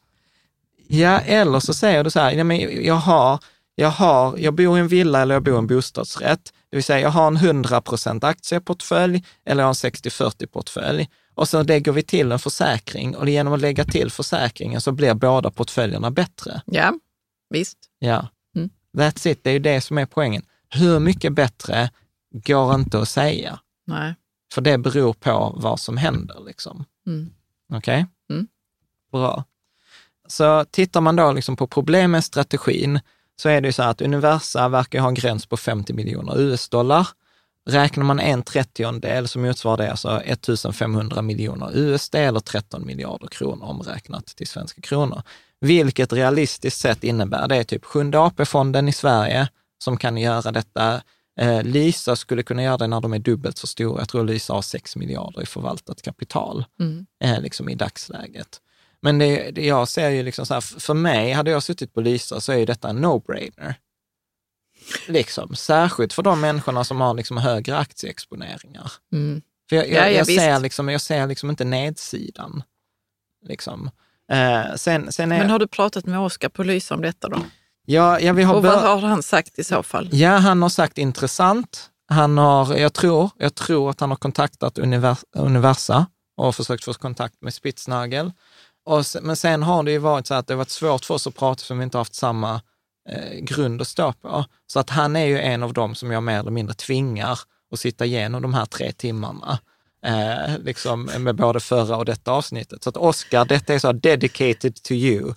Ja, eller så säger du så här, ja, men jag, har, jag, har, jag bor i en villa eller jag bor i en bostadsrätt. Det vill säga, jag har en 100% aktieportfölj eller jag har en 60-40 portfölj. Och så lägger vi till en försäkring och genom att lägga till försäkringen så blir båda portföljerna bättre. Ja, visst. Ja, mm. that's it. Det är ju det som är poängen. Hur mycket bättre går inte att säga. Nej. För det beror på vad som händer. Liksom. Mm. Okej? Okay? Mm. Bra. Så tittar man då liksom på problem med strategin, så är det ju så att Universa verkar ha en gräns på 50 miljoner US-dollar. Räknar man en trettiondel så motsvarar det alltså 1500 miljoner USD eller 13 miljarder kronor omräknat till svenska kronor. Vilket realistiskt sett innebär, det är typ Sjunde AP-fonden i Sverige som kan göra detta. Eh, Lysa skulle kunna göra det när de är dubbelt så stora. Jag tror Lysa har 6 miljarder i förvaltat kapital mm. eh, liksom i dagsläget. Men det, det, jag ser ju liksom så här, för mig, hade jag suttit på Lysa så är ju detta en no-brainer. Liksom, särskilt för de människorna som har liksom högre aktieexponeringar. Mm. För jag, jag, ja, jag ser liksom, jag ser liksom inte nedsidan. Liksom. Eh, sen, sen är, Men har du pratat med Oskar på Lysa om detta då? Ja, ja, vi har Och vad har han sagt i så fall? Ja, han har sagt intressant. Han har, jag tror, jag tror att han har kontaktat Univers, Universa och försökt få kontakt med Spitznagel. Och men sen har det ju varit så att det har varit svårt för oss att prata för vi inte haft samma eh, grund att stå på. Så att han är ju en av dem som jag mer eller mindre tvingar att sitta igenom de här tre timmarna. Eh, liksom med både förra och detta avsnittet. Så att Oscar, detta är så dedicated to you.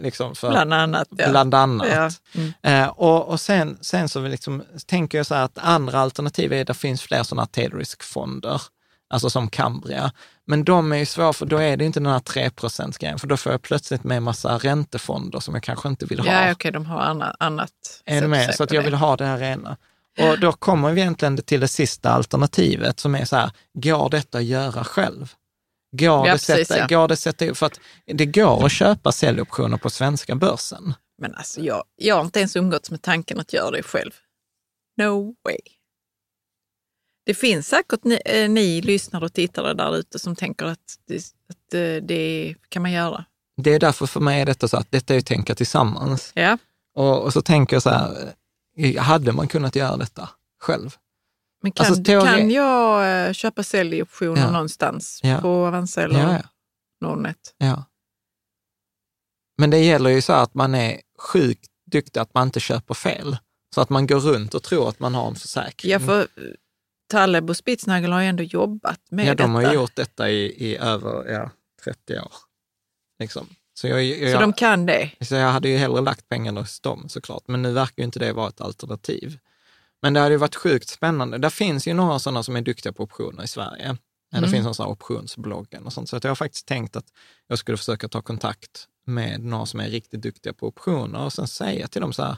Liksom för, bland annat. Ja. Bland annat. Ja. Mm. Eh, och, och sen, sen så liksom, tänker jag så här att andra alternativ är, det finns fler sådana tail risk-fonder alltså som Cambria. Men de är ju svåra, för då är det inte den här 3 grejen för då får jag plötsligt med massa räntefonder som jag kanske inte vill ha. Ja, okej, okay, de har annat. annat är med? Så att jag vill ha det här rena. Och då kommer vi egentligen till det sista alternativet som är så här, går detta att göra själv? Går, ja, det, precis, sätta, ja. går det sätta För att det går att köpa säljoptioner på svenska börsen. Men alltså jag, jag har inte ens umgåtts med tanken att göra det själv. No way. Det finns säkert ni, eh, ni lyssnare och tittare där ute som tänker att, det, att eh, det kan man göra. Det är därför för mig är detta så att detta är att tänka tillsammans. Ja. Och, och så tänker jag så här, eh, hade man kunnat göra detta själv? Men kan, alltså, teori... kan jag köpa säljoptioner ja. någonstans ja. på Avanza eller ja, ja. Nordnet? Ja. Men det gäller ju så att man är sjukt duktig att man inte köper fel. Så att man går runt och tror att man har en försäkring. Ja, för Taleb och Spitznagel har ju ändå jobbat med detta. Ja, de detta. har gjort detta i, i över ja, 30 år. Liksom. Så, jag, jag, så de kan det? Så jag hade ju hellre lagt pengarna hos dem såklart, men nu verkar ju inte det vara ett alternativ. Men det hade ju varit sjukt spännande. Det finns ju några sådana som är duktiga på optioner i Sverige. Mm. Det finns en sån här optionsbloggen och sånt. Så att jag har faktiskt tänkt att jag skulle försöka ta kontakt med några som är riktigt duktiga på optioner och sen säga till dem så här,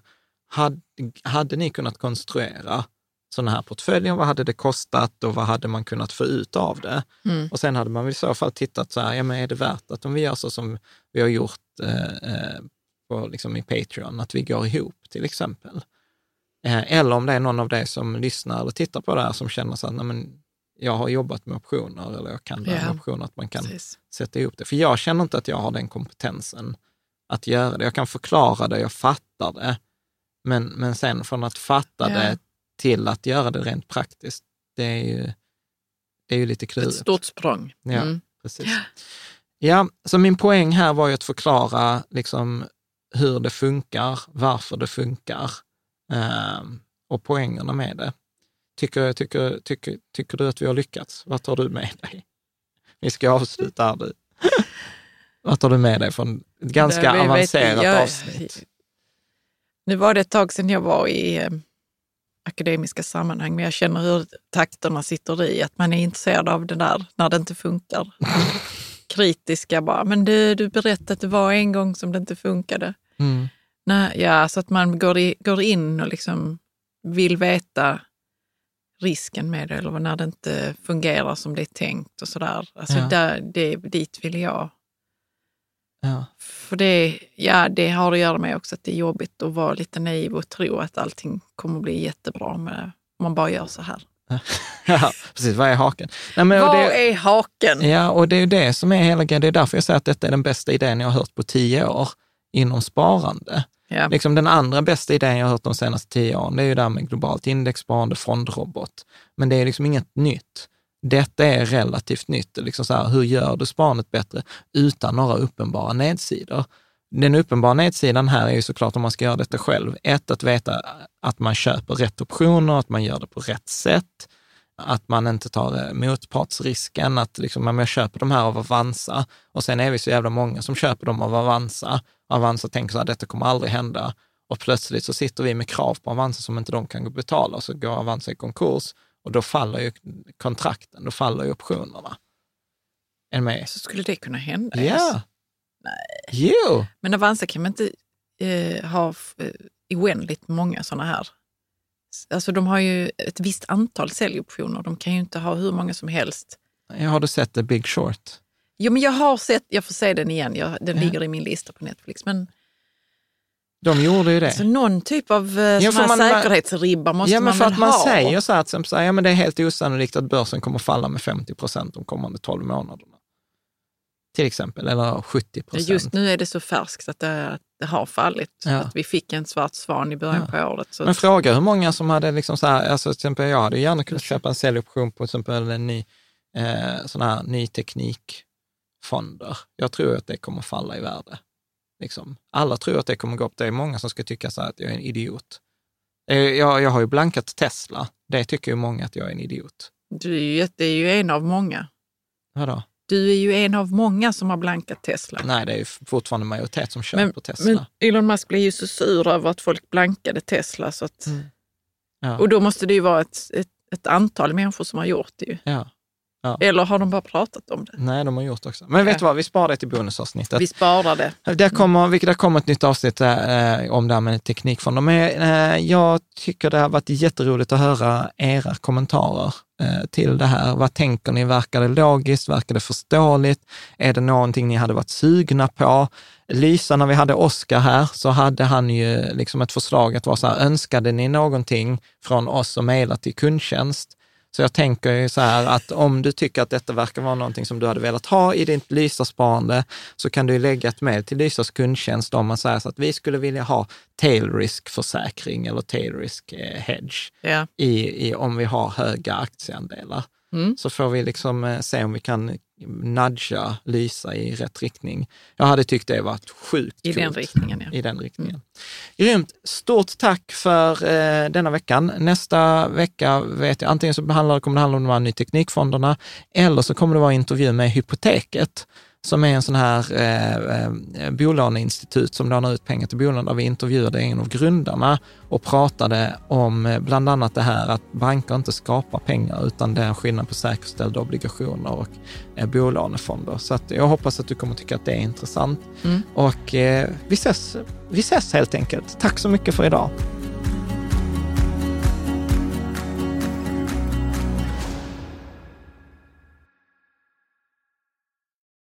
hade, hade ni kunnat konstruera sådana här portföljer, vad hade det kostat och vad hade man kunnat få ut av det? Mm. Och sen hade man i så fall tittat så här, ja men är det värt att om vi gör så som vi har gjort eh, eh, på, liksom i Patreon, att vi går ihop till exempel. Eh, eller om det är någon av dig som lyssnar eller tittar på det här som känner så att nej, men jag har jobbat med optioner eller jag kan det yeah. med optioner, att man kan Precis. sätta ihop det. För jag känner inte att jag har den kompetensen att göra det. Jag kan förklara det, jag fattar det, men, men sen från att fatta yeah. det till att göra det rent praktiskt, det är ju, det är ju lite klurigt. Ett stort språng. Ja, mm. precis. Ja, så min poäng här var ju att förklara liksom hur det funkar, varför det funkar eh, och poängerna med det. Tycker, tycker, tycker, tycker du att vi har lyckats? Vad tar du med dig? Vi ska avsluta här nu. Vad tar du med dig från ett ganska avancerat jag, avsnitt? Nu var det ett tag sedan jag var i eh, akademiska sammanhang, men jag känner hur takterna sitter i, att man är intresserad av det där när det inte funkar. Kritiska bara, men du, du berättade att det var en gång som det inte funkade. Mm. Nej, ja, så att man går, i, går in och liksom vill veta risken med det eller när det inte fungerar som det är tänkt och sådär. Alltså ja. där, det, dit vill jag. Ja. För det, ja, det har att göra med också att det är jobbigt att vara lite naiv och tro att allting kommer att bli jättebra med, om man bara gör så här. ja, precis. Vad är haken? Nej, men, Vad det, är haken? Ja, och det är det som är hela grejen. Det är därför jag säger att detta är den bästa idén jag har hört på tio år inom sparande. Ja. Liksom den andra bästa idén jag har hört de senaste tio åren, det är ju det här med globalt indexsparande, fondrobot. Men det är liksom inget nytt. Detta är relativt nytt. Liksom så här, hur gör du sparandet bättre utan några uppenbara nedsidor? Den uppenbara nedsidan här är ju såklart om man ska göra detta själv. Ett, att veta att man köper rätt optioner, att man gör det på rätt sätt, att man inte tar eh, motpartsrisken, att liksom, om jag köper de här av Avanza och sen är vi så jävla många som köper dem av Avanza Avanza tänker så här, detta kommer aldrig hända. Och plötsligt så sitter vi med krav på Avanza som inte de kan betala, och så går Avanza i konkurs och då faller ju kontrakten, då faller ju optionerna. Med? Så skulle det kunna hända? Ja. Alltså? Nej. Jo. Men Avanza kan man inte eh, ha eh, oändligt många sådana här? Alltså de har ju ett visst antal säljoptioner. De kan ju inte ha hur många som helst. Har du sett The Big Short? Jo, men jag har sett, jag får se den igen, jag, den ja. ligger i min lista på Netflix. Men, de gjorde ju det. Alltså, någon typ av eh, ja, man, säkerhetsribba måste ja, men man för väl att man ha? säger så att som säger, ja, men det är helt osannolikt att börsen kommer falla med 50 procent de kommande 12 månaderna. Till exempel, eller 70 procent. Just nu är det så färskt att det, det har fallit. Ja. Att vi fick en svart svan i början ja. på året. men att... fråga hur många som hade, liksom så här, alltså till exempel jag hade gärna kunnat köpa en säljoption på till exempel en ny, eh, sån här ny teknik fonder. Jag tror att det kommer falla i värde. Liksom. Alla tror att det kommer gå upp. Det är många som ska tycka så att jag är en idiot. Eh, jag, jag har ju blankat Tesla. Det tycker ju många att jag är en idiot. Du är ju, det är ju en av många. Vadå? Du är ju en av många som har blankat Tesla. Nej, det är ju fortfarande majoritet som köper men, Tesla. Men Elon Musk blev ju så sur över att folk blankade Tesla. Så att, mm. ja. Och då måste det ju vara ett, ett, ett, antal människor som har gjort det. Ju. Ja. Ja. Eller har de bara pratat om det? Nej, de har gjort också. Men vet du vad, vi sparar det till bonusavsnittet. Vi sparar det. Där kommer, där kommer ett nytt avsnitt eh, om det här med teknikfonder. Men eh, jag tycker det har varit jätteroligt att höra era kommentarer eh, till det här. Vad tänker ni? Verkar det logiskt? Verkar det förståeligt? Är det någonting ni hade varit sugna på? Lysa, när vi hade Oskar här, så hade han ju liksom ett förslag att vara så här, önskade ni någonting från oss och mejla till kundtjänst? Så jag tänker ju så här att om du tycker att detta verkar vara någonting som du hade velat ha i ditt Lysa-sparande, så kan du lägga ett mejl till Lysas kundtjänst om man säger så att vi skulle vilja ha tail risk-försäkring eller tail risk eh, hedge ja. i, i, om vi har höga aktieandelar. Mm. Så får vi liksom eh, se om vi kan nudga Lysa i rätt riktning. Jag hade tyckt det varit sjukt I coolt. den riktningen, ja. I den riktningen. Mm. Grymt. Stort tack för eh, denna veckan. Nästa vecka vet jag, antingen så behandlar, kommer det handla om de här ny teknikfonderna eller så kommer det vara intervju med Hypoteket som är en sån här eh, eh, bolåneinstitut som lånar ut pengar till bolån, där vi intervjuade en av grundarna och pratade om eh, bland annat det här att banker inte skapar pengar, utan det är en skillnad på säkerställda obligationer och eh, bolånefonder. Så jag hoppas att du kommer tycka att det är intressant. Mm. Och eh, vi, ses, vi ses helt enkelt. Tack så mycket för idag.